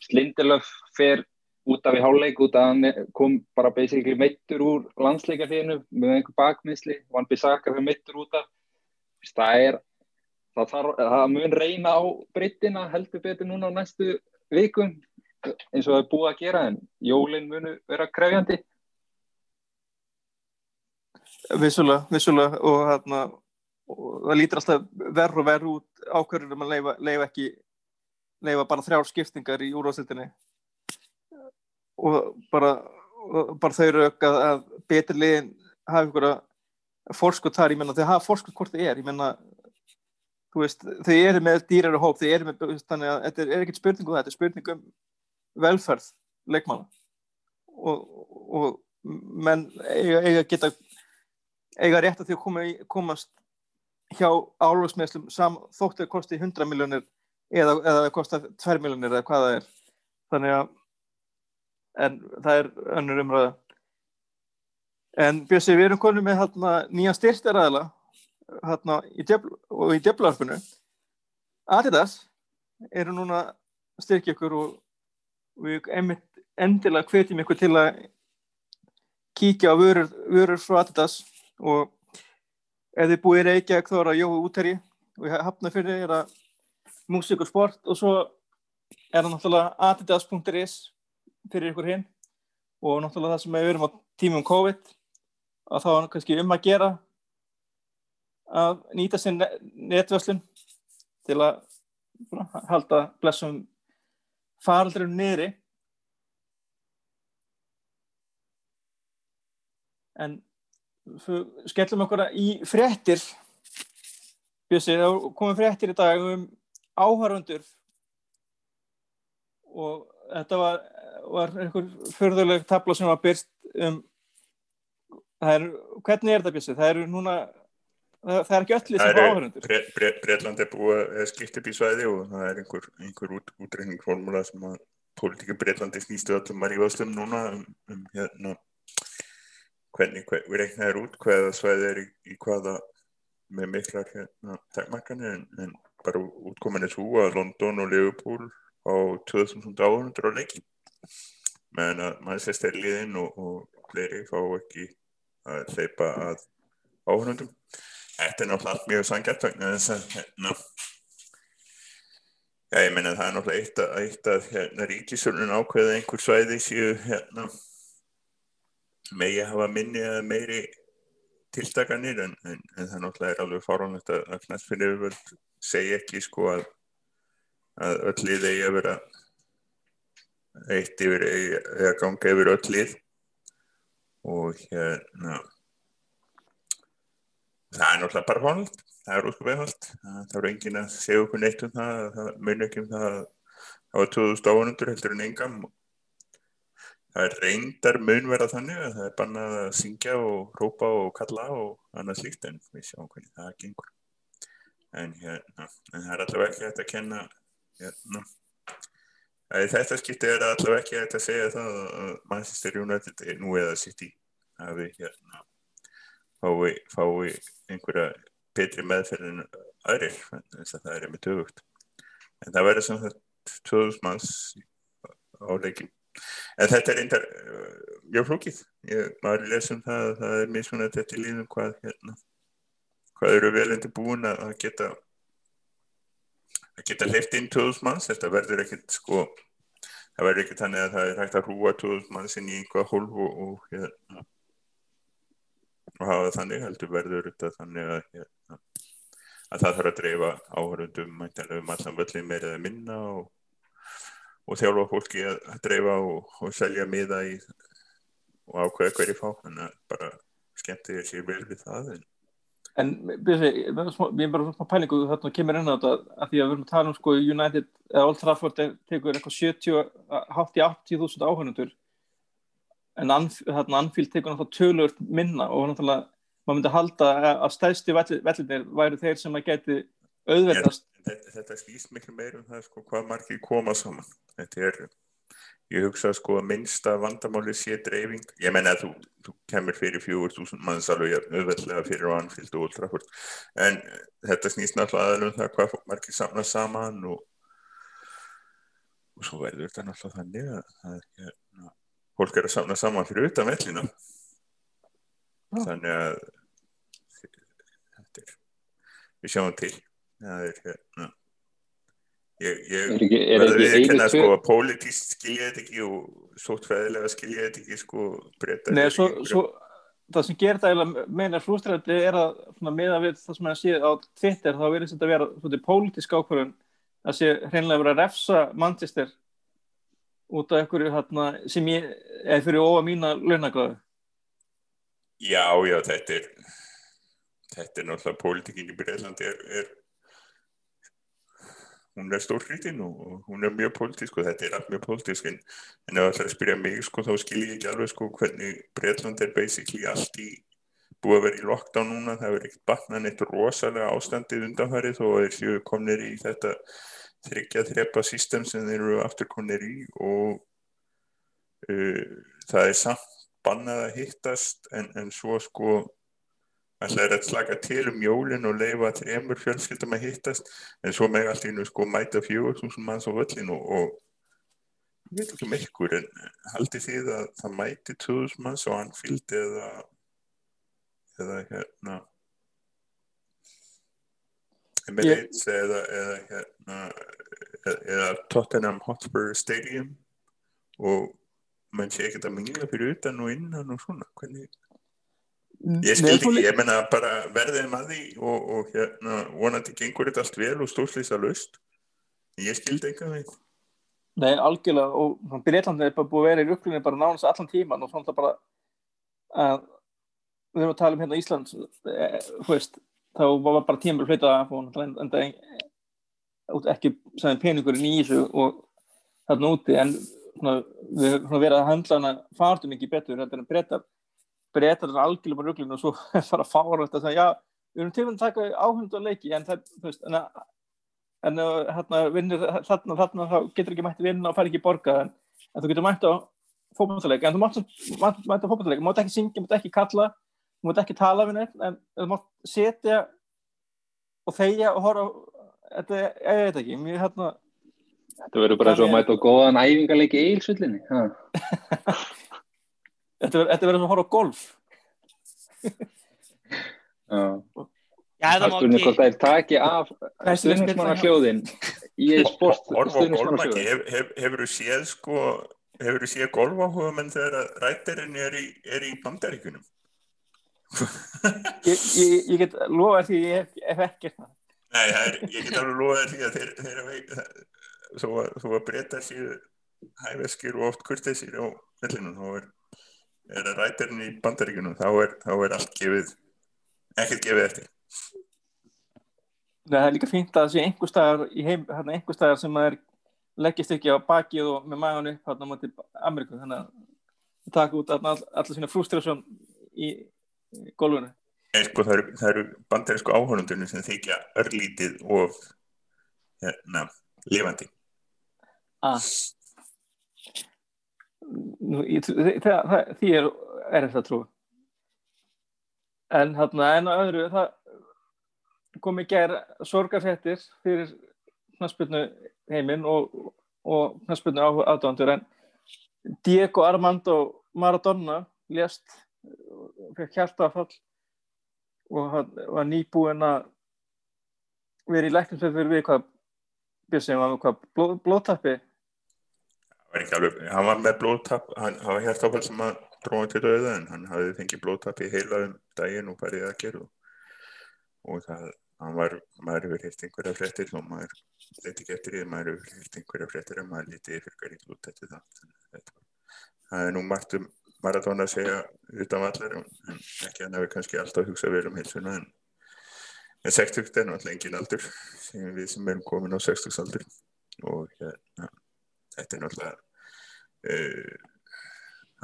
Speaker 4: Slindelöf fer út af í háluleik út af hann kom bara basically meittur úr landsleikafíðinu með einhver bakmiðsli og hann Bissaka fyrir meittur út af. Það er það, þarf, það mun reyna á breytina heldur betur núna á næstu vikum eins og það er búið að gera en jólinn munu vera krefjandi
Speaker 2: Vissulega, vissulega og, hérna, og það lítur alltaf verð og verð út ákverður um að leifa, leifa ekki leifa bara þrjár skiptingar í úrváðsildinni og bara, og bara þau eru að, að betri liðin hafa að fórskot þar, ég menna þau hafa fórskot hvort þau er, ég menna þú veist, þau eru með dýrari hóp, þau eru með, þannig að þetta er ekkert spurning um þetta, er spurning um velferð leikmanna. Og, og menn eiga, eiga geta eiga rétt að því að koma í, komast hjá álvarsmiðslum þóttu að kosti 100 miljónir eða, eða kosta 2 miljónir eða hvað það er. Þannig að en það er önnur umræða. En Björsi við erum konið með hérna, nýja djöfl, og í djöflarfinu Adidas eru núna styrkja ykkur og við endilega hvetjum ykkur til að kíkja á vörur, vörur frá Adidas og ef þið búið Reykjavík þá er það Jói Úteri og ég hafna fyrir þið er það músík og sport og svo er það náttúrulega adidas.is fyrir ykkur hinn og náttúrulega það sem við erum á tímum COVID að þá er kannski um að gera að nýta sér netvöslun til að halda blessum faraldurinn niðri. En skellum okkur í fréttir. Bjössi, þá komum fréttir í dag. Um áhörundur og þetta var, var einhver förðuleg tabla sem var byrst um er, hvernig er þetta Bjössi? Það eru núna það er ekki öllu sem var áhörundur
Speaker 5: Bre, Bre, Breitland er búið að skipta upp í svæði og það er einhver, einhver út, útreikningformula sem að politíka Breitlandi snýstu öllum að rífa slum núna um, um hérna hvernig við reiknaðum út hvaða svæði er í, í hvaða með miklar hérna, takmarkanir en, en bara útkomin er svo að London og Liverpool á 2000 áhundur á leiki menn að maður sé stærliðinn og, og fleiri fá ekki að hleypa að áhundum þetta er náttúrulega mjög sangjart þess að hérna já ég menna það er náttúrulega eitt að, að hérna ríkisölun ákveða einhver svæði séu hérna megi hafa minni eða meiri tiltakanir en, en, en það náttúrulega er alveg fáránlegt að, að knæstfyrir yfirvöld segja ekki sko að, að öll lið eigi að vera eitt yfir eða ganga yfir öll lið. Og hérna það er náttúrulega bara fáránlegt það er úrsku veifald það er engin að segja okkur neitt um það það mun ekki um það að það var 2000 áhundur heldur en engam. og Það er reyndar munverða þannig að það er bannað að syngja og rópa og kalla og annað slíkt en við sjáum hvernig það gengur. En, hérna, en það er allavega ekki hægt að kenna, hérna, að þetta skipti er allavega ekki hægt að segja það að Manchester United er nú eða sitt í að við hérna, fái, fái einhverja betri meðferð en aðrir, þess að það er með töfugt. En það verður sem þetta 2000 manns á leikin en þetta er einnig uh, mjög flókið. Ég var að lesa um það að það er mismunat þetta í líðum hvað hérna, hvað eru velendi búin að geta að geta hleyft inn 2000 manns. Þetta verður ekkert sko það verður ekkert þannig að það er hægt að hrúa 2000 manns inn í einhvað hólf og, og hérna og hafa þannig heldur verður þetta þannig að hérna, að það þarf að dreifa áhörundum um allan völlin meira eða minna og og þjálfa fólki að, dreifa og, og selja miða í og ákveða hverju fá. Þannig að bara skemmti ég sér vel við það en,
Speaker 2: en byrja, ég er bara svona pælingu þarna kemur inn á þetta að því að við erum að tala um sko United eða Old Trafford tekur eitthvað 70 hátt í 80.000 áhörnundur en þarna Anfield tekur náttúrulega tölur minna og náttúrulega maður myndi halda að stæðstu vellinir væru þeir sem að geti auðveldast.
Speaker 5: Þetta, þetta skýst miklu meir um það sko, hvað margir koma saman. Þetta er, ég hugsa sko að minnsta vandamáli sé dreifing. Ég menna að þú, þú kemur fyrir fjóður túsund manns alveg auðveldlega fyrir og Old Trafford. En þetta snýst náttúrulega aðeins um það hvað margir samna saman og og svo verður þetta náttúrulega þannig að, að hérna, fólk er að samna saman fyrir utan vellina. Þannig að þetta er við sjáum til það er hérna Ég, ég
Speaker 4: Er ekki- er
Speaker 5: verður
Speaker 4: ekki
Speaker 5: að sko að pólitíst skilja þetta ekki og sóttfræðilega skilja þetta ekki sko breyta
Speaker 2: Nei, svo, svo, það sem gerir það meina frústrætti er að svona, miða við það sem hann sé á Twitter þá verður þetta að vera svona pólitísk ákvörðun að sé hreinlega verið að refsa Manchester út af einhverju hérna, sem ég, eða fyrir óa mína launagráðu.
Speaker 5: Já, já, þetta er þetta er náttúrulega pólitíkin í Breitlandi er, er hún er stórhrítin og, hún er mjög pólitísk og þetta er allt mjög pólitísk en, en ef það ætlar að spyrja mig sko þá skil ég ekki alveg sko hvernig Breitland er basically allt í búið að vera í lockdown núna, það er ekkert batnað neitt rosalega ástandið undanfarið og þeir séu komnir í þetta þryggja þrepa system sem þeir eru aftur komnir í og uh, það er samt bannað að hittast en, en svo sko ætlaði að slaka til um jólin og leifa þremur fjölskyldum að hittast en svo með allt í nú sko mæta fjögur þúsund manns á völlinu og, og ég veit ekki um ykkur en haldið þið að það mæti 2000 manns á Anfield eða eða hérna Emirates eða, eða hérna eða, eða Tottenham Hotspur Stadium? Og mann sé ekki að mingla fyrir utan og innan og svona hvernig Ég skildi ekki, ég menna bara verðið maður því og, og hérna vonandi gengur þetta allt vel og stórslýsa löst. Ég skildi ekki að því.
Speaker 2: Nei, algjörlega og Breitlandi er bara búið að vera í rukkunni bara nánast allan tíman og svona bara að við erum að tala um hérna Ísland e, þú veist, þá var bara tímur að flytta af og en er ekki sæðin peningurinn í þessu og þarna úti en svona, við höfum verið að handla hana fartum ekki betur þetta er að breyta breyta þetta algjörlega rugglinu og svo fara að fára þetta að segja, já, við erum til að taka áhund og leiki en það, þú veist, en að en hérna vinnir þarna, þarna þá getur ekki mætti vinna og fær ekki borga en, en þú getur mætti á fókbaltaleik en þú mætti á fókbaltaleik, þú mátt ekki syngja, þú mátt ekki kalla þú mátt ekki tala við neitt en þú mátt setja og þegja og horfa þetta, ég veit ekki, mér hérna
Speaker 4: Þetta verður bara svo að mæta á góðan æfingarleiki í eilsvöllinni
Speaker 2: Þetta verður að horfa á golf.
Speaker 4: Já.
Speaker 3: Það má
Speaker 4: Spurning hvort það er taki af stuðnismannarhljóðin í sport
Speaker 5: hef, hef, hefur þú séð sko, hefur þú séð golfáhuga menn þegar rættirinn er í, er í bandaríkunum?
Speaker 2: ég, ég, ég get lofa því ég hef, hef ekki það.
Speaker 5: Nei, er, ég get alveg lofa því að þeir, þeir að, þó að breyta sér hæfeskir og oft kurtesir á vellinu, þá er, er að rættirinn í bandaríkunum, þá er, þá er allt gefið, ekkert gefið eftir.
Speaker 2: Nei, það er líka fínt að sé einhver staðar hérna sem maður leggist ekki á bakið og með maðan upp hérna á móti Ameríku, þannig að það taka út all, allar sína frústrasjón í, golfinu.
Speaker 5: Sko, það eru, eru bandarísku áhörnundunum sem þykja örlítið of hérna, lifandi.
Speaker 2: Ah. Nú, ég, það, það, því er, er þetta trú. En hérna, en á öðru, það kom í gerð sorgarfettir fyrir knastbyrnu heiminn og, og knastbyrnu aðdóndur en Diego Armando Maradona lést fyrir hjartafall og hann var nýbúinn að vera í lækningsfjöld við hvað bjössið var blóðtappi
Speaker 5: Alveg, hann var með blóðtapp hann, var hjartafall sem að dróða til döða en hann hafði fengið blóðtappi heila um daginn og farið að gera og það hann var, maður hefur heilt einhverja fréttir og maður leti ekki eftir því maður hefur heilt einhverja fréttir og maður leti fyrir hverjum út eftir það það er nú margt um Maradona að segja utan allar en ekki hann hefur kannski alltaf hugsað vel um heilsuna en, en 60 er náttúrulega engin aldur sem við sem erum komin á 60 aldur og hérna þetta er náttúrulega uh,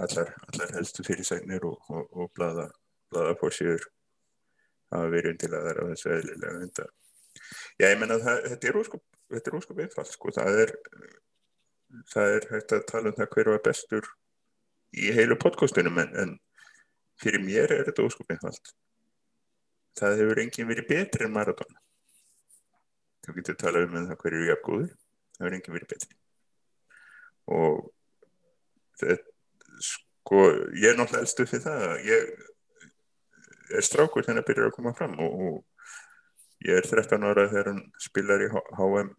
Speaker 5: allar, allar helstu fyrirsegnir og, og, og blada, blada fórsýður hafa verið undilaðar á þessu eðlilega enda. Já, ég menna að þetta er óskup, þetta er óskup einfalt, sko, það er, það er hægt að tala um það hver var bestur í heilu podcastunum, en, en fyrir mér er þetta óskup einfalt. Það hefur enginn verið betri en Maradona. Þú getur talað um það hver eru jafngóður, það hefur enginn verið betri. Og þetta, sko, ég er náttúrulega elstuð fyrir það að ég er strákur þegar hann byrjar að koma fram og, og ég er 13 ára þegar hann spilar í HM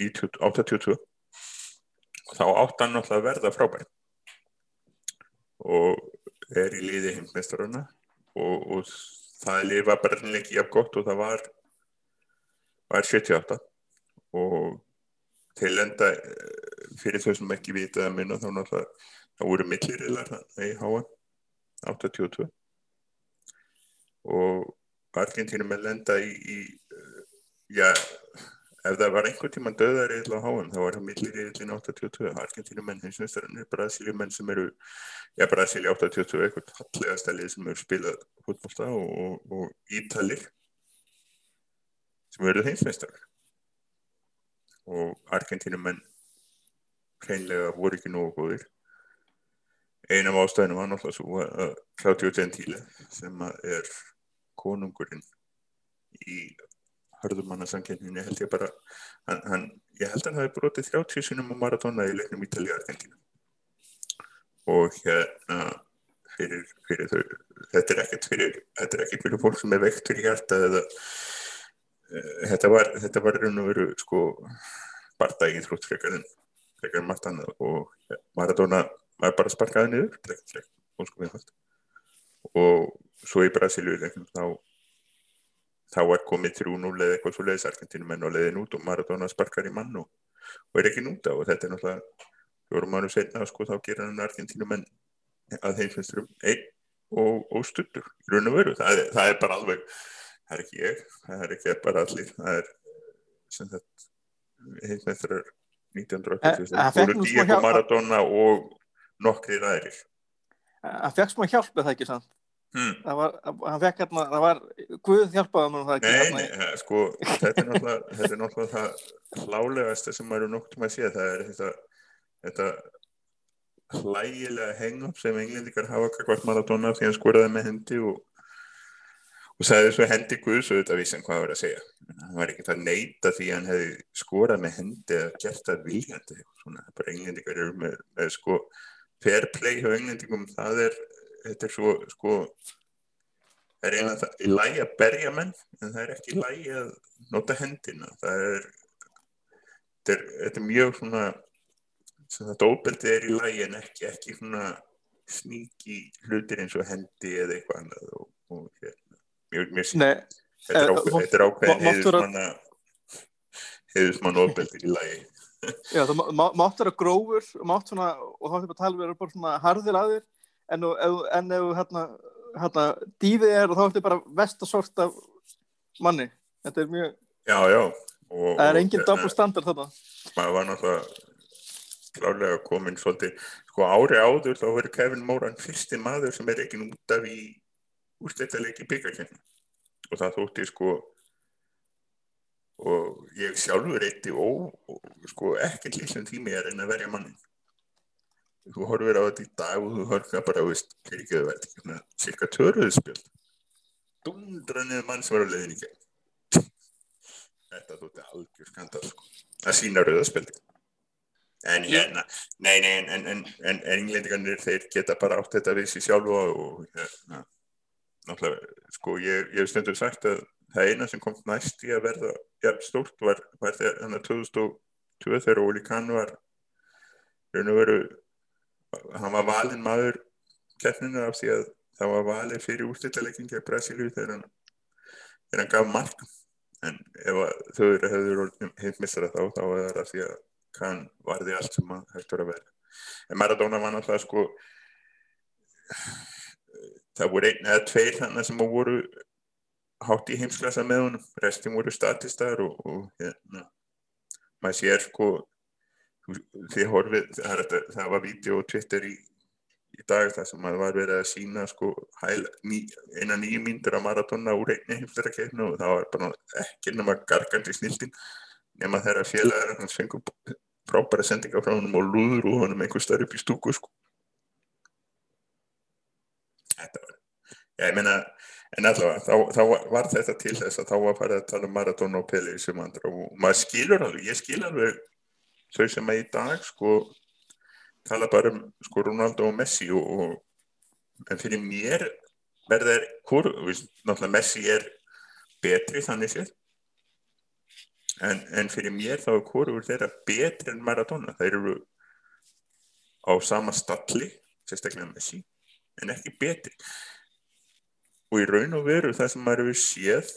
Speaker 5: 82 þá átt hann náttúrulega að verða frábær. Og er í liði heimsmeistaruna og, og það lifa bara ekki jafn gott og það var var 78 og til enda fyrir þau sem ekki vita að minna þá náttúrulega þá voru millirilar í háa 82 og Argentínum er lenda í, í já, ef það var einhvern tíman döðar eða á háum þá var það millir í 82 Argentínum hins veistar er Brasíliumenn sem eru já Brasíli 82 eitthvað hallegasta lið sem eru spilað fútbolta og, og, og Ítalir sem eru hins veistar og Argentínum hreinlega voru ekki nógu góðir. Einam ástæðinu var náttúrulega svo að Claudio Gentile sem er konungurinn í hörðumannasanginninni held ég bara hann, hann, ég held að hann hafi brotið 30 sinum á maratona í leiknum Ítalið-Argentínu og hérna fyrir, fyrir þau þetta er ekkert fyrir fyrir fólk sem er veikt fyrir hjarta eða þetta var þetta var raun og veru sko barndægið þrútt frekar en frekar en margt annað og ja, maratona var bara sparkaði niður frekar frekar sko við hægt og svo í Brasilíu þá þá er komið 3-0 eða eitthvað svo leiðis Argentínum en á leiðin út og Maradona sparkar í mann og, og er ekki núta og þetta er náttúrulega fjórum mánu setna sko þá gerir hann Argentínum en að þeim finnst þér um einn og, og stuttur raun og veru, það það er bara alveg það er ekki ég, það er ekki bara allir það er sem þetta heimsmeistrar 1980 fóru Diego Maradona og nokkri ræðir
Speaker 2: Það fekk smá hjálp eða ekki sann Hmm. það var, hann fekk hérna það var, Guð hjálpaði mér um það
Speaker 5: ekki? Nei, nei, sko, þetta er náttúrulega þetta er náttúrulega það hlálegasta sem maður er noktið að sé, það er þetta þetta hlægilega heng-up sem englendikar hafa kakvart Maradona því hann skoraði með hendi og, og sagði svo hendi Guðs og þetta vissi hann hvað það var að segja. Hann var ekkert að neyta því hann hefði skorað með hendi eða gert það viljandi. Svona, bara englendikar eru með, með sko fair play hjá englendingum, það er þetta er svo sko það er eiginlega það í lægi að berja menn en það er ekki í lægi að nota hendina. Það er þetta er, þetta er mjög svona þetta óbeldi er í lægi en ekki ekki svona sníki hlutir eins og hendi eða eitthvað annað og, og hérna, mjög mjög sín þetta er eh, ákveðin heiðusmanna heiðusmann óbeldi í lægi
Speaker 2: Já, það mátt vera grófur mátt svona, og þá er þetta að tala við bara svona harðir aðeir en ef þú hérna, hérna dýfið er og þá ertu bara vestasort af manni. Þetta er mjög
Speaker 5: já, já.
Speaker 2: Og, það er enginn double standard þetta
Speaker 5: maður var náttúrulega klálega komin svolítið sko ári áður þá verður Kevin Moran fyrsti maður sem er ekki út af í úrstættalegi byggarkenni og það þótti sko og ég sjálfur eitti og, og sko ekkert lísum tími er en að verja mannin þú horfir á þetta í dag og þú horfir bara, veist, fyrir ekki að það verði cirka törðuðspjöld dundra niður mann sem var á leðin í gegn. Þetta þótti algjör skandal sko. að sína rauðaspjöldi en hérna nei, nei, en, en, en, en englendingarnir þeir geta bara átt þetta við sér sjálf og hérna náttúrulega, sko, ég hef stundur sagt að það eina sem kom næst í að verða ja, stórt var, var þegar hann að 2002 þegar Óli Kahn var raun og veru hann var valin maður keppninu af því að það var valið fyrir úrstættarleikin gegn Brasilíu þegar hann, þegar hann gaf mark. En ef þau eru hefur heimmistra þá þá er það því að hann varði allt sem hann hægt voru að vera. En Maradona var náttúrulega sko það voru einn eða tveir þannig sem voru hátt í heimsklassa með honum. Restin voru statistar og, og hérna maður sér sko þið horfið, það, það var vídeo og Twitter í, í dag þar sem maður var verið að sína sko hæl, ný, eina nýjum myndir á maratona úr einni heimfærakeppnu og það var bara ekki nema gargandi snildin nema þeirra félagar hans fengur frábæra sendinga frá honum og lúður og honum einhver starf upp í stúku sko þetta var ég meina, en allavega þá, þá var þetta til þess að þá var farið að tala um maratona og peli sem andra og maður skilur alveg, ég skil alveg þau sem að í dag sko tala bara um sko Ronaldo og Messi og, og en fyrir mér verður hvort, náttúrulega Messi er betri þannig sér en, en fyrir mér þá er hvorur þeirra betri en Maradona. Þeir eru á sama stalli sérstaklega Messi en ekki betri. Og í raun og veru það sem maður hefur séð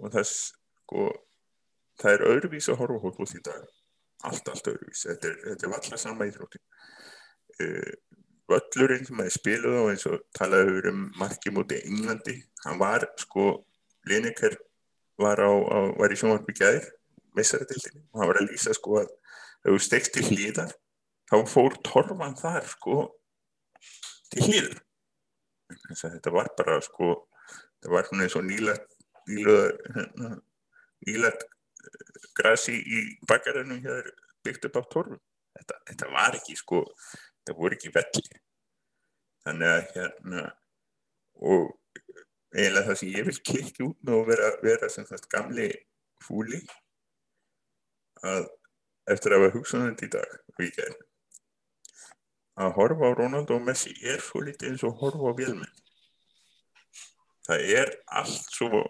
Speaker 5: og það, sko, það er öðruvís að horfa hótt út í dag. Allt, allt öðruvís þetta er, þetta er valla sama íþróttin uh, völlurinn sem maður spiluð á eins og talaður um marki múti Englandi, hann var sko Lineker var, á, á, var í sjónvarpi gæðir messaratildinni og hann var að lýsa sko að ef þú stegst til hlýðar þá fór torfan þar sko til að þetta var bara sko þetta var svona eins og nýlætt nýlætt hérna, nýlætt eh, grasi í bakarinnum hér byggt upp á torfum. Þetta, þetta var ekki sko þetta voru ekki velli. Þannig að hérna og eiginlega það sem ég vil kikki út með að vera, vera sem þetta gamli fúli að eftir að hafa hugsað þetta í dag og í gerð að horfa á Ronaldo og Messi er svo litið eins og horfa á vélmenn það er allt svo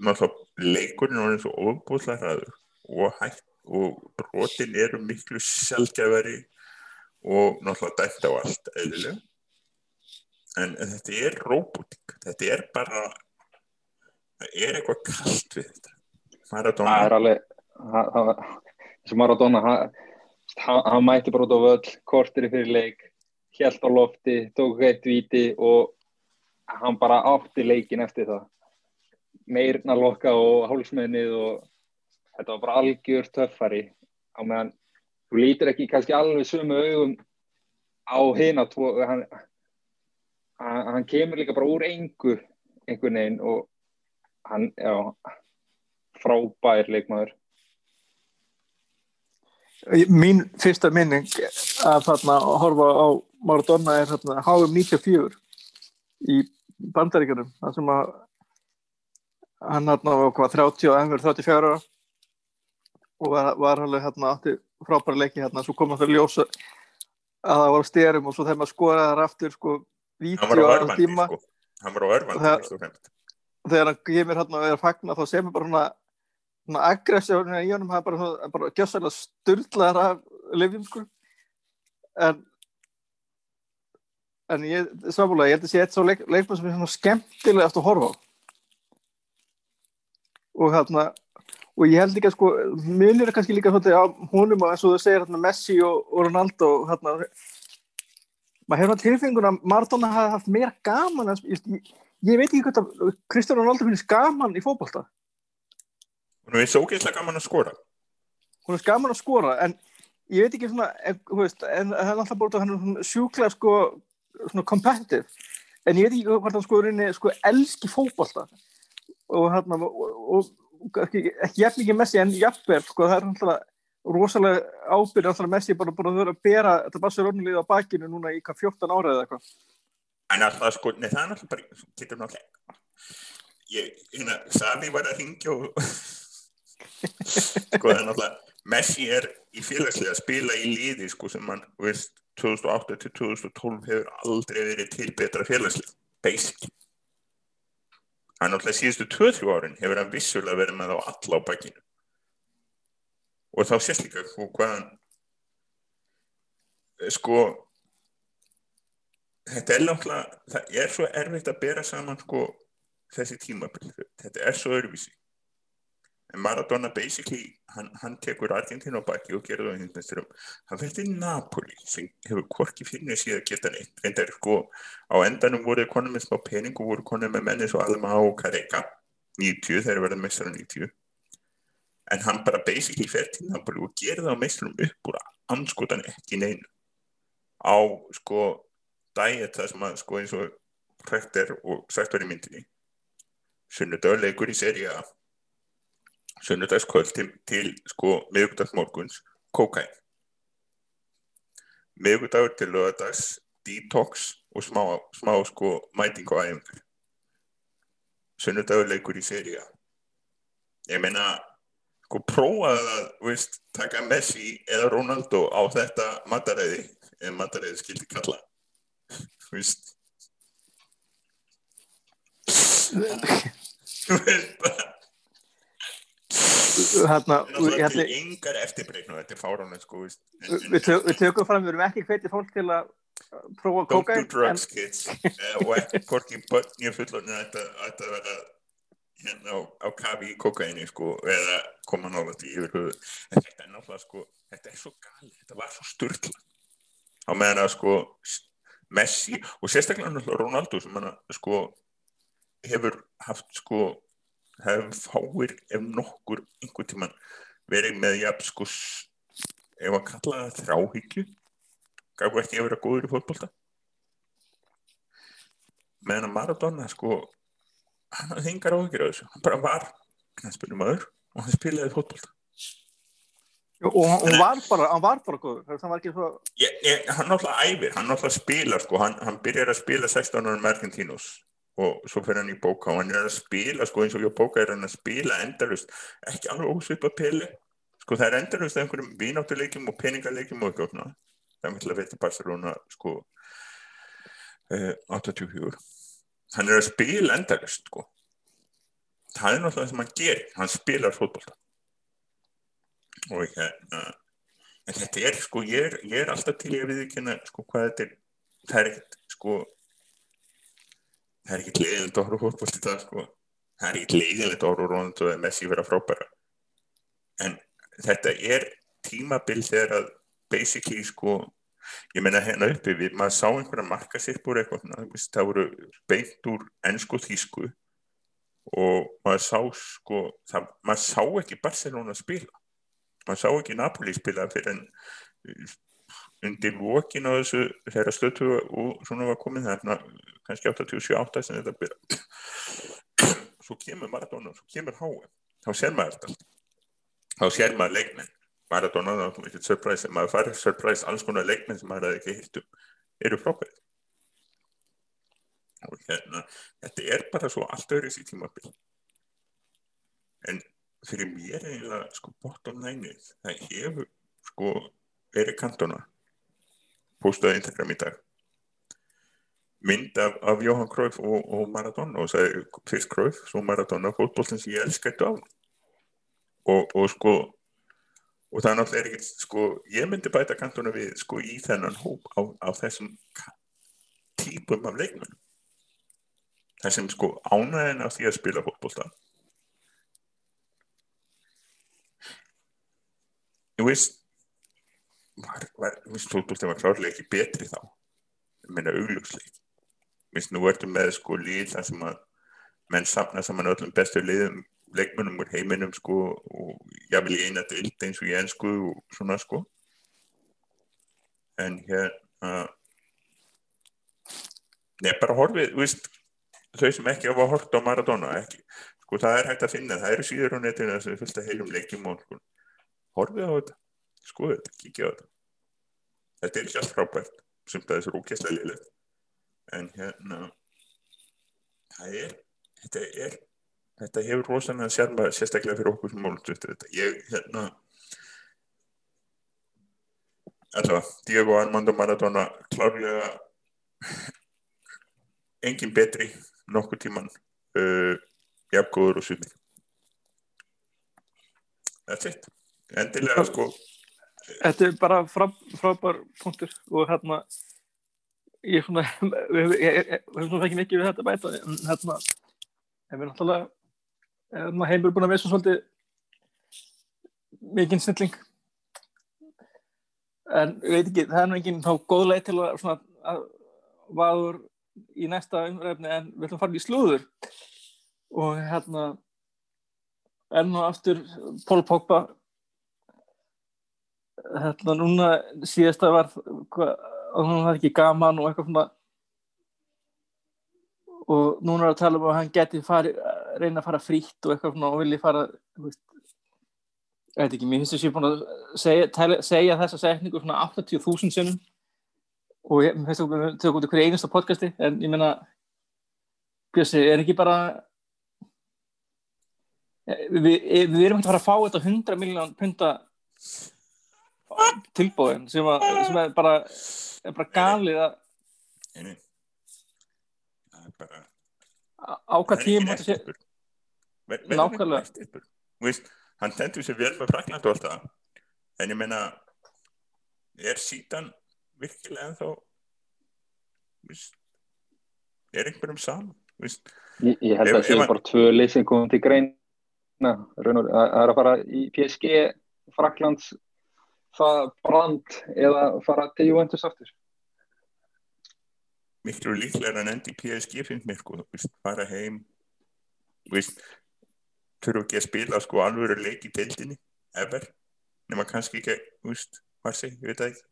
Speaker 5: náttúrulega leikurinn er svo ofbúðlega hraður og hægt og brotin eru miklu sjálfgefari og náttúrulega dætt á allt eðlilega. En þetta er robotik þetta er bara það er eitthvað kallt við þetta. Maradona.
Speaker 4: Það er alveg þessi Maradona hann, hann mætti bara út á völl kortir í fyrir leik helt á lofti, tók eitt viti og hann bara átti leikin eftir það. Meirna lokka og hálsmennið og þetta var bara algjör töffari. Á meðan þú lítir ekki kannski alveg sömu augum á hinn að hann, hann kemur líka bara úr engu einhvern veginn og hann, já frábær leikmaður
Speaker 2: Mín fyrsta minning að þarna horfa á Maradona er þarna HM94 í bandaríkjunum þar sem að hann hérna var hvað 30 og engur 34 ára og var, var alveg hérna átti frábæra leiki hérna svo kom að það ljósa að það var styrum og svo þegar maður skoraði þar aftur sko
Speaker 5: vídeo á það tíma. sko. hann var á örfandi
Speaker 2: þegar hann kemur hérna að vera fagna þá semur bara svona, svona aggressífur í honum, hann bara, bara gjössalega styrlaðar af lifjum sko. En en ég, samfélag, ég held að sé eitt svo leik, leikmann sem er svona skemmtilega eftir að horfa á. Og hérna og ég held ekki að sko, munir er kannski líka svona á húnum og eins og þú segir hérna Messi og, og Ronaldo hérna maður hefur tilfenguna að Maradona hafi haft meira gaman en, ég, ég veit ekki hvað það Kristján Ronaldo finnst gaman í fókbalta
Speaker 5: hún er svo geðslega gaman að skora.
Speaker 2: Hún er gaman að skora en ég veit ekki svona en, veist, en það er alltaf búin að hann er sjúklega sko svona competitive. En ég veit ekki hvað hann sko, sko elski fókbalta og hérna og, og ekki, ekki jafn ekki Messi en jafnvel sko það er alltaf rosalega ábyrð alltaf Messi bara búin að vera að bera þetta Barcelona-lið á bakinu núna í 14 ára eða eitthvað.
Speaker 5: En alltaf sko, nei það er alltaf bara getur náttúrulega ég, hérna, Sami var að ringja og sko það er náttúrulega Messi er í félagslega að spila í liði sko sem mann, veist 2008 til 2012 hefur aldrei verið til betra félagslega basic hann alltaf síðustu 2-3 árin hefur hann vissulega verið með á alla á bakkinu og þá sést líka hvað hann sko þetta er náttúrulega það er svo erfitt að bera saman sko þessi tímabill þetta er svo öðruvísi en Maradona basically hann, hann tekur Argentina á baki og gerur það hinsmestrum hann fyrir Napoli sem hefur korki fyrir síðan geta neitt. Er sko á endanum voru konum með smá pening og voru konum með menni svo Alma og Careca. 90 þegar verða mestra 90 en hann bara basically fyrir til Napoli og gerur það á mestrum upp úr anskotan ekki neinu. Á sko dæet það sem að sko eins og hrektir og sagt var í myndinni. Sunnudöðleikur í seria sunnudagskvöld til, til sko miðugdagsmorguns kókæn miðugdagur til lögadags detox og smá, smá sko mæting og æfingar. Sunnudagur leikur í seria ég meina sko prófaði að veist, taka Messi eða Ronaldo á þetta mataræði en mataræði skildi kalla. Veist. Þú veist bara
Speaker 2: hérna,
Speaker 5: Það er til yngar eftirbreyknu, þetta er fáránlega sko. En- en-
Speaker 2: við, tök, við tökum fram, við erum ekki hvetið fólk til að uh, prófa
Speaker 5: Don't
Speaker 2: kókain
Speaker 5: do drugs, kids. Eh, og ekki hvorki börn ég fullorðin að þetta að vera hérna á, á kafi í kokaini sko, eða koma nála til yfir. En þetta er náttúrulega sko, þetta er svo gali, þetta var svo styrla. Á meðan að sko Messi og sérstaklega náttúrulega Ronaldo sem hann sko hefur haft sko hefur fáir ef nokkur einhvern tíman verið með jafn sko ef að kalla það þráhyggju gaf ekki að vera góður í fótbolta. Meðan að Maradona sko hann hafði engar áhyggjur af þessu. Hann bara var knæspilumöður og hann spilaði fótbolta.
Speaker 2: Og hann hann var bara, hann var bara góður það var ekki svo
Speaker 5: ég, ég, hann náttúrulega æfir, hann náttúrulega spilar sko, hann, hann byrjar að spila 16 ára með Argentínus og svo fer hann í bóka og hann er að spila sko eins og ég bóka er hann að spila endalust ekki alveg ósvipa pili sko það er endalust af einhverjum vináttuleikjum og peningaleikjum og eitthvað það er mikil að veit Barcelona sko eh, 84 hann er að spila endalust sko. Það er náttúrulega það sem hann gerir hann spilar fótbolta. Og hérna en þetta er sko, ég er, ég er alltaf til ég við ekki sko hvað þetta er það er ekkert sko það er ekkert leiðilegt að horfa á fótbolt í dag sko. Það er ekkert leiðilegt að horfa á Ronaldo eða Messi vera frábæra. En þetta er tímabil þegar að basically sko ég meina hérna uppi við, maður sá einhverja markasirpur eitthvað, svona, þú veist, það voru beint úr ennsku þýsku og maður sá sko það, maður sá ekki Barcelona spila. Maður sá ekki Napoli spila fyrir en undir lokin á þessu þegar stötu og svona var komin þarna kannski 87-8 sem þetta byrja svo kemur Maradona svo kemur Háa, þá sér maður þetta. Þá sér maður leikmenn. Maradona, þá er ekki surprise. Maður farið surprise, alls konar leikmenn sem maður hefði ekki hitt um, eru frábæri og hérna þetta er bara svo allt öðru í tímabil. En fyrir mér eiginlega sko bottom line það hefur sko Erik Cantona postaði Instagram í dag. Mynd af, af Johan Cruyff og, og Maradona og sagði fyrst Cruyff, svo Maradona fótbollin sem ég elska þetta á og, og sko og það er náttúrulega ekkert sko ég myndi bæta Cantona við sko í þennan hóp á, á þessum típum af leikmennum þessum sko ánæðin af því að spila fótbolta. Þú veist var, var, klárlega ekki betri þá. Ég meina augljósleik veist, nú ertu með sko líð þar sem að menn safna saman öllum bestu liðum leikmennum úr heiminum sko og jáfnvel í eina dild eins og í ennsku og svona sko. En hérna Nei, bara horfið, veist þau sem ekki hafa hort á Maradona ekki, sko það er hægt að finna, það eru síður á netinu þess að það fylgta heilum leikjum og sko, horfið á þetta skoðu þetta, kíkja á þetta. Þetta er ekki allt frábært það er svo rúkjæslega liðlegt en hérna það er þetta er þetta hefur rosalega sérma sérstaklega fyrir okkur sem málum þetta. Ég hérna allavega, Diego Armando Maradona klárlega engin betri nokkur tíman uh, jafngóður og sumir that's it. Endilega sko
Speaker 2: Þetta er bara frá, frábær punktur og hérna ég er svona við höfum svona ekki mikið við þetta bæta en hérna en við náttúrulega hérna, heimur búin að veist svolítið mikinn snilling. En ég veit ekki, það er nú enginn þá góð leið til að svona að vaður í næsta umræfni en við ætlum að fara í slúður. Og hérna enn og aftur Pól Pogba hérna núna síðasta var hvað, og hún var ekki gaman og eitthvað svona. Og núna er að tala um að hann geti fari, reyna að fara frítt og eitthvað svona og vilji fara veist, ég veit ekki, mér finnst þess að ég er búin að segja, tala, segja þessa setningu svona 80.000 sinnum. Og ég finnst að tökja út í hverju einasta podcasti en ég meina Bjössi, er ekki bara við, við, við erum ekki að fara að fá þetta 100 miljón punta tilbúin sem, að, sem er bara er bara galið að
Speaker 5: einu
Speaker 2: á hvað tíma þetta sé
Speaker 5: nákvæmlega.
Speaker 2: Nákvæmlega.
Speaker 5: hann tendur sér vel með Frakland og allt það. En ég meina er sítan virkilega þá víst, er einhverjum saman
Speaker 4: Ég, ég held
Speaker 5: Ef-
Speaker 4: að það séu
Speaker 5: hann-
Speaker 4: bara tvö komum til greina. Það er að fara í PSG Fraklands það brand eða fara til Juventus aftur?
Speaker 5: Miklu líklega en endi PSG finnst mér sko, víst, fara heim þurfu ekki að spila sko alvöru leik í deildinni ever, nema kannski ekki víst, Marsi, ég veit það ekki.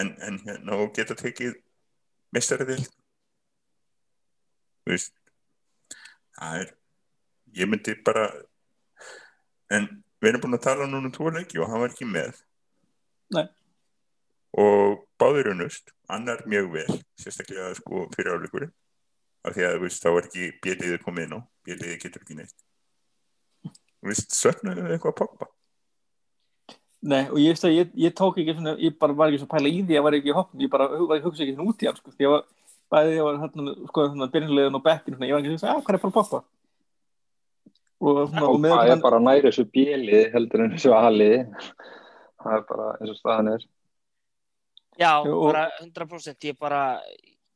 Speaker 5: En, en hérna og geta tekið mestariðil víst það er ég myndi bara en við erum búin að tala núna um tvo leiki og hann var ekki með.
Speaker 2: Nei.
Speaker 5: og báður unnust. Annar mjög vel, sérstaklega sko fyrir áleikurinn. Af því að veist, þá er ekki bjöliðið komið inn á. Bjöliðið getur ekki neitt. Þú veist, söknuðu þið eitthvað að poppa
Speaker 2: Nei, og ég veist að ég, ég tók ekki svona, ég bara var ekki svo pæla í því að var ekki í hoppum, ég bara var hugsa ekki svona út í hann, sko, því ég var, bæði ég var hérna, sko, svona byrjunlegin og bekkinu, svona, ég var ekki hugsa, að hvað er bara að poppa? Og svona,
Speaker 4: og það er bara næri þessu bjelið heldur en þessu aliði það er bara eins og staðan er.
Speaker 3: Já,
Speaker 2: Jú, og-
Speaker 3: bara 100% ég bara,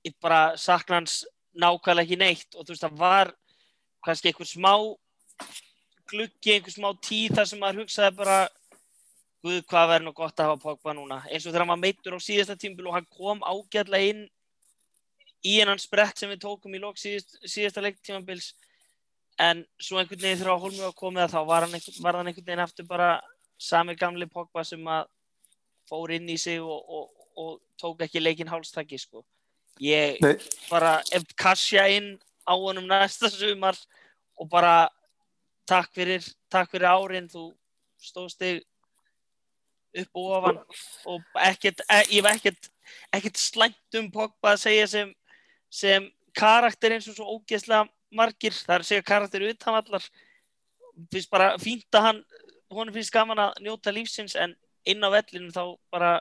Speaker 3: ég bara sakna hans nákvæmlega ekki neitt. Og þú veist það var kannski einhver smá gluggi, einhver smá tíð þar sem maður hugsaði bara guð hvað verður nú gott að hafa Pogba núna? Eins og þegar hann var meittur á síðasta tímbil og hann kom ágætlega inn í hennan sprett sem við tókum í lók síðast, síðasta leiktímabils en svo einhvern veginn þegar Holmi var komið þá var hann, einhvern, var hann einhvern veginn aftur bara sami gamli Pogba sem að fór inn í sig og, og, og tók ekki leikinn hálstakki sko. Ég
Speaker 2: Nei.
Speaker 3: bara ef kassja inn á honum næsta sumar og bara takk fyrir, takk fyrir árin þú stóðst þig upp og ofan og ekkert, e, ég hef ekkert ekkert slæmt um Pogba að segja sem, sem karakter eins og svo ógeðslega margir það er að segja karakter utanvallar finnst bara fínt að hann honum finnst gaman að njóta lífsins en inn á vellinu þá bara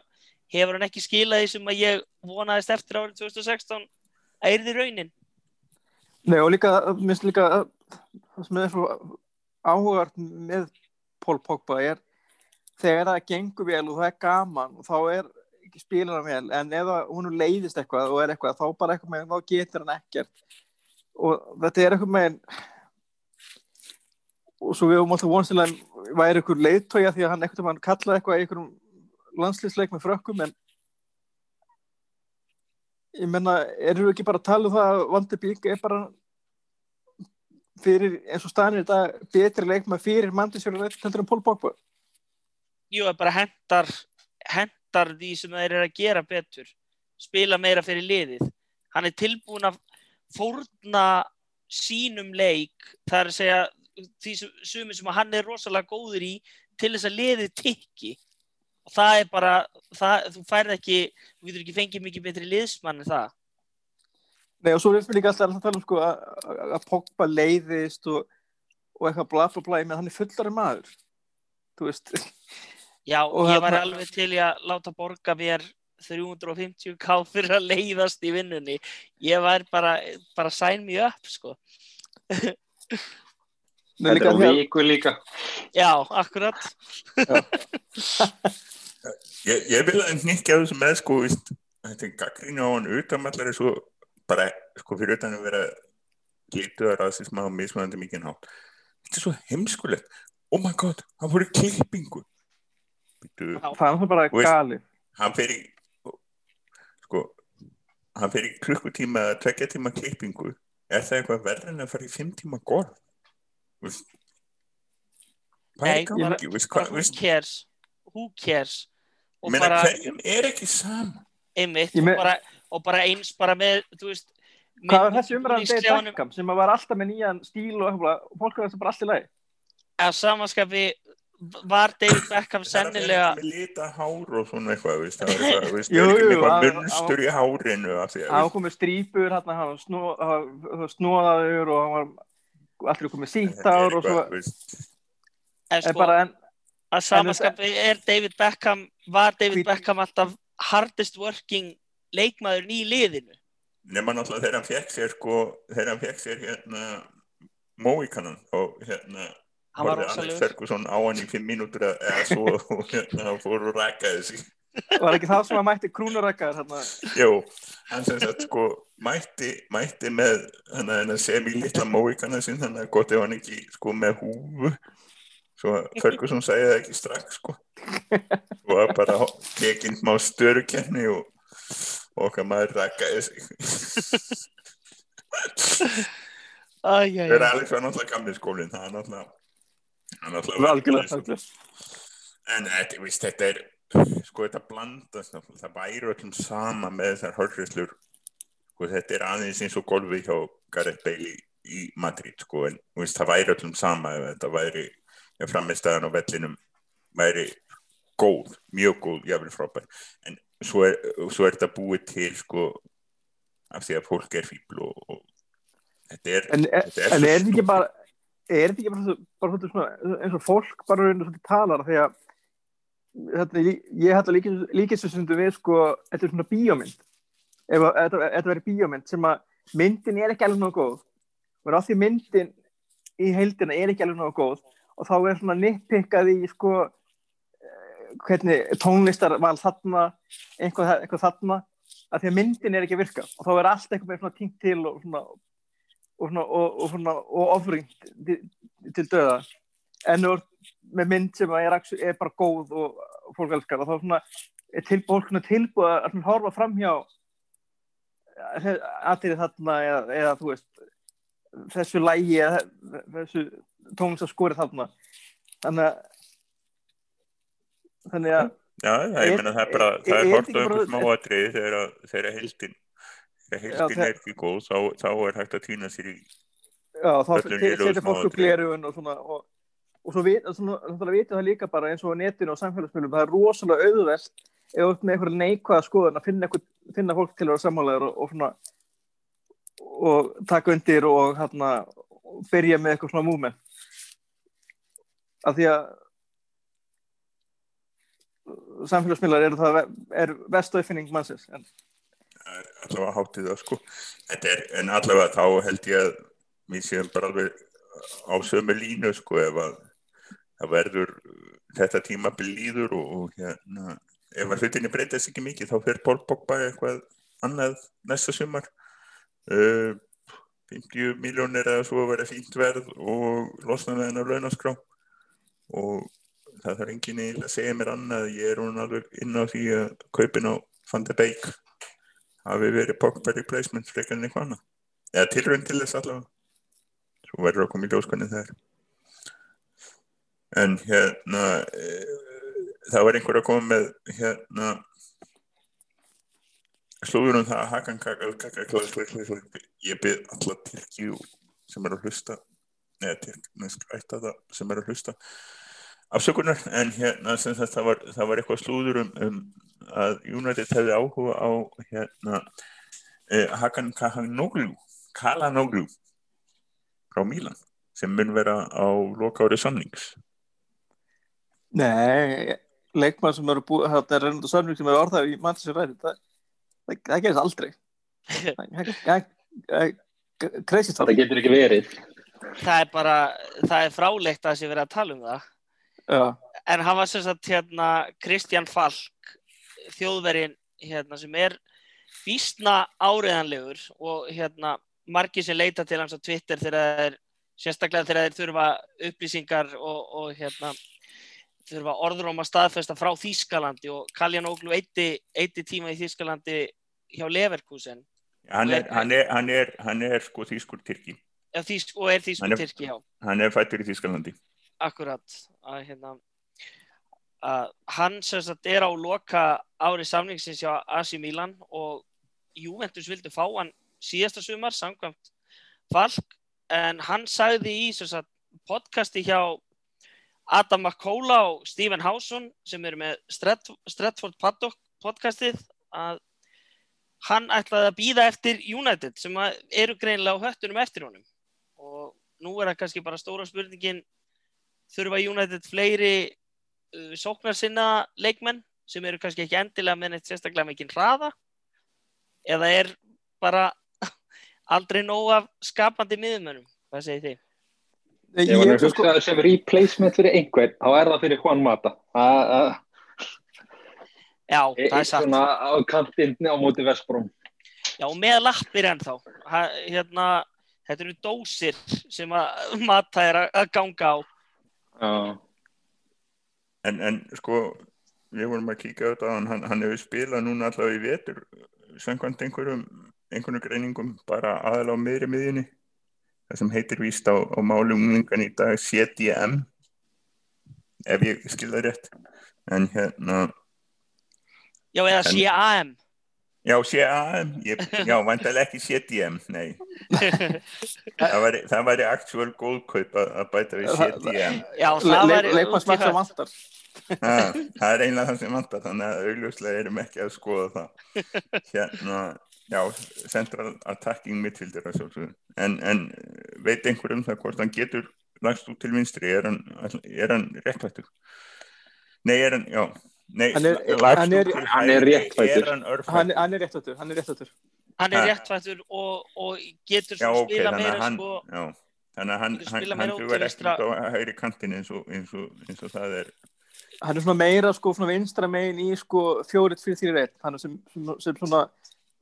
Speaker 3: hefur hann ekki skilað því sem að ég vonaðist eftir árið 2016 að yrði raunin.
Speaker 2: Nei, og líka, minnst líka, að- það sem er svo áhugart með Pól Pogba er þegar það gengur vel og það er gaman og þá er spilar hann vel, en ef honum leiðist eitthvað og er eitthvað, þá bara eitthvað með, þá getur hann ekkert og þetta er eitthvað með og svo við höfum alltaf vonst til að hann væri eitthvað leiðtója því að hann eitthvað hann kallaði eitthvað í einhverjum landslýsleik með frökkum en ég menna, erum við ekki bara að tala um það að Vandi Bík er bara fyrir, eins og staðan er þetta betri leikma fyrir Mandisjóla heldur en Pól Pogba?
Speaker 3: Jú, það bara hendar hendar því sem þeir eru að gera betur. Spila meira fyrir liðið. Hann er tilbúin að fórna sínum leik það er að segja því sumi sem hann er rosalega góður í til þess að liðið tikki og það er bara það, þú færð ekki, þú getur ekki fengið mikið betri liðsmann en það.
Speaker 2: Nei og svo finnst mér líka alltaf að tala um sko að, Pogba leiðist og, og eitthvað bla bla bla með hann er fullari maður þú veist.
Speaker 3: Já,
Speaker 2: Og
Speaker 3: ég var alveg til að láta borga mér 350k fyrir að leiðast í vinnunni. Ég var bara, bara sign me up, sko.
Speaker 2: Nei,
Speaker 4: þetta
Speaker 2: líka
Speaker 4: er á
Speaker 2: að-
Speaker 4: viku líka
Speaker 3: Já, akkurat.
Speaker 5: Ég, ég vil að nýkja þessu með sko, víst, þetta er gaggrínu á hann utanmallar er svo bara, sko, fyrir utan að vera lítuðar rasisma og mismöðandi mikið hátt. Þetta er svo heimskulegt. Oh my god, hann fór í klippingu. Býtu,
Speaker 3: Já.
Speaker 2: það er bara gali
Speaker 5: hann í, sko, hann í klukkutíma eða tvekja tíma klippingu. Er það eitthvað verður en að fara í fimm tíma Hvað
Speaker 3: Nei,
Speaker 5: er
Speaker 3: who cares? Who cares? Og
Speaker 5: meina,
Speaker 3: bara,
Speaker 5: hverjum er ekki saman?
Speaker 3: einmitt, og bara, og bara eins bara með, þú veist,
Speaker 2: Hvað var þessi umræðan Dave
Speaker 3: undirbúningsklefanum-
Speaker 2: Beckham sem var alltaf með nýjan stíl og fólk var þessi bara allt í lagi
Speaker 3: Að samanskapi var David Beckham sennilega,
Speaker 5: Það er með lita hár og svona eitthvað, það er eitthvað, það er munstur í hárinu af því að,
Speaker 2: hann var komið strípur var snóðaður og hann var allir komið sítt
Speaker 5: þetta
Speaker 2: ár og svo
Speaker 5: eitthvað, veist,
Speaker 3: er sko,
Speaker 2: bara en
Speaker 3: að samanskapi er David Beckham, var David
Speaker 2: Hvít-
Speaker 3: Beckham alltaf hardest working leikmaður í liðinu.
Speaker 5: nema náttúrulega þegar hann fekk sér, sko, þegar hann fekk sér, hérna, Móikanan og, hérna,
Speaker 3: Hann var rosalegur.
Speaker 5: Ferguson á hann í fimm mínútur eða- eða svo og hérna hann fór og rækkaði sig
Speaker 2: Var ekki það sem að mætti krúnurækkaður hérna?
Speaker 5: Jó, hann sem sagt sko mætti, mætti með að semi litla móikana sinn þannig að gott ef hann ekki sko með húfu svo Ferguson sagði það ekki strax sko og að bara tekinn má störukenni og og okkar maður rækkaði sig
Speaker 3: Æjæjæ.
Speaker 5: Þegar Alex var náttúrulega gamli skólinn það er náttúrulega hann
Speaker 2: Algjörlega,
Speaker 5: sko. En þetta, víst, þetta er, sko þetta blandast, það væri öllum sama með þessar hörðrislur, sko þetta er aðeins eins og golfi hjá Gareth Bale í, Madrid, sko, en víst, það væri öllum sama ef þetta væri, framistæðan á vellinum væri góð, mjög góð, jáfnvel frábær, en svo er, svo er þetta búið til, sko, af því að fólk er fíbl og, og þetta er,
Speaker 2: En, en
Speaker 5: þetta
Speaker 2: er
Speaker 5: svo
Speaker 2: þetta ekki bara, er þetta ekki bara, bara svona, eins og fólk bara raunir svolítið talar því að þetta, ég, hætti að líkist þessu við sko, þetta er svona bíómynd. Ef að- þetta verið bíómynd sem að myndin er ekki alveg nógu góð og á því myndin í heildina er ekki alveg nógu góð og þá er svona nitpikkað í sko eh, hvernig tónlistar var þarna eitthvað, eitthvað þarna að því að myndin er ekki að virka. Og þá er allt eitthvað með svona tingt til og svona og, og, og, og ofringt til, til döða. En þú ert með mynd sem er, er bara góð og, og fólk elskar. Og þá svona er tilbúið að svona horfa framhjá aðrið þarna eða, eða þú veist þessu lægi eða þessu tónlistaskori þarna. Þannig að þannig að
Speaker 5: Já, ég meina það er bara, það er hort á
Speaker 2: ekki bara-
Speaker 5: einhvern smáatriði þegar að- heildin þegar heildin
Speaker 2: það-
Speaker 5: er ekki góð þá, þá er hægt að týna sér í
Speaker 2: Já, þá
Speaker 5: Öllum
Speaker 2: se-
Speaker 5: lélegu
Speaker 2: setja fólk upp glerugun og svona og, og svo vitum það líka bara eins og á netinu og samfélagsmiðlum, það er rosalega auðvelt þú ert með einhverja neikvæða skoðun að finna, einhver, finna fólk til að vera sammálegar og, og svona og taka undir og hérna byrja með eitthvað svona movement. Af því að samfélagsmiðlar eru það er vestuðfinning mannsins en
Speaker 5: allavega háttið það sko. Er, en allavega þá held ég að við séum bara alveg á sömu línu sko ef að það verður þetta tímabil líður og, og hérna ef að hlutinni breytast ekki mikið þá fyrir Pól Pogba eitthvað annað næsta sumar. Uh, 50 miljónir eða svo að vera fínt verð og losna með hennar launaskrá. Og það þarf enginn að segja mér annað ég er hún alveg inn á því að kaupin á de Beek hafi verið Pogba replacement frekar en eitthvað annað. Eða tilraun til þess allavega. Svo verður koma í ljóskunni þær en hérna e, það var einhver að koma með hérna slúður um það að Hakan Kakal Kakal ég byrð alla Tyrkju sem er að hlusta eða Tyrknesk ættaða sem er að hlusta afsökunar en hérna það var, það var eitthvað slúður um, um að United hefði áhuga á hérna eh, Hakan Kahanoglu Kalanoglu frá Mílan sem mun vera á loka ári samnings
Speaker 2: Nei, leikmann sem eru búið, þetta er reynda samling sem eru orðað í Manchester United, það, það, það gerist aldrei. Það það- það-
Speaker 4: getur ekki verið.
Speaker 3: Það er bara, það er frálegt að það sé verið að tala um það.
Speaker 2: Já,
Speaker 3: En hann var sem sagt hérna Kristján Falk, þjóðverinn hérna sem er vísna áriðanlegur og hérna margir sem leita til hans á Twitter þegar það er sérstaklega þegar þeir þurfa upplýsingar og, og hérna þurfa orðróma staðfesta frá Þýskalandi og Kaljan Óglu eitti, eitti tíma í Þýskalandi hjá Leverkusen.
Speaker 5: Hann er, hann er, hann er, hann er sko þýskur Tyrki.
Speaker 3: Já, Þýsk, og er Þýskur Tyrki, já.
Speaker 5: hann er fættur í Þýskalandi
Speaker 3: akkurat að hérna að hann sem sagt er á loka ári samningsins hjá AC Milan og Juventus vildu fá hann síðasta sumar samkvæmt Falk en hann sagði í sagt podcasti hjá Adam McCóla og Stephen Howson sem eru með Strat Stratford Paddock podcastið að hann ætlaði að býða eftir United sem eru greinilega á höttunum eftir honum. Og nú er það kannski bara stóra spurningin þurfa United fleiri uh, sóknarsinna leikmenn sem eru kannski ekki endilega með neitt sérstaklega mikinn hraða eða er bara aldrei nóg af skapandi miðumönnum hvað segir þið?
Speaker 4: Er
Speaker 2: ég, sko,
Speaker 4: hugsaður sem replacement fyrir einhver, þá er það fyrir Juan Mata. Það það-
Speaker 3: Já, það
Speaker 4: er
Speaker 3: satt.
Speaker 4: svona á kantinn á móti Vestbróm.
Speaker 3: Já, og með lappir ennþá. Ha, hérna, þetta eru dósir sem að Mata er að- að ganga á.
Speaker 5: En, en sko, við vorum að kíka á þetta hann, hann, hann hefur spilað núna allavega í vetur samkvæmt einhverjum, einhverjum greiningum bara aðalega á miðri miðjunni. Það sem heitir víst á, á máli unglingan í dag CDM ef ég skilða rétt. En hérna,
Speaker 3: Já, eða CAM.
Speaker 5: Já CAM ég, já, vandalega ekki CDM nei, það væri, það væri actual góðkaup að, bæta við
Speaker 2: Það-
Speaker 5: CDM
Speaker 3: Já, það
Speaker 2: le,
Speaker 3: var
Speaker 2: le, leikmannsmætt sem vantar.
Speaker 5: Ha, það er einlega það sem vantar þannig að augljóslega erum ekki að skoða það. Hérna, já central attacking midfielder að sjálfsögðu. en, en veit einhver um það hvort hann getur lagst út til vinstri? Er hann, er hann réttvættur nei er hann, já nei,
Speaker 2: Hann er- hann er-
Speaker 4: hann er réttfættur.
Speaker 5: hann
Speaker 2: Hann, er réttvættur, hann er réttvættur.
Speaker 3: Hann er
Speaker 5: Ha.
Speaker 3: réttfættur og, og getur
Speaker 5: já
Speaker 3: svo
Speaker 5: ok,
Speaker 3: spila meira
Speaker 5: að hann
Speaker 3: sko,
Speaker 5: já, þannig að hann,
Speaker 3: meira vinstra.
Speaker 5: út á hægri kantin eins og, eins og, eins og það er
Speaker 2: Hann er svona meira sko svona vinstra megin í sko fjórit fyrir þrjir eitt. Hann er sem, sem, sem svona,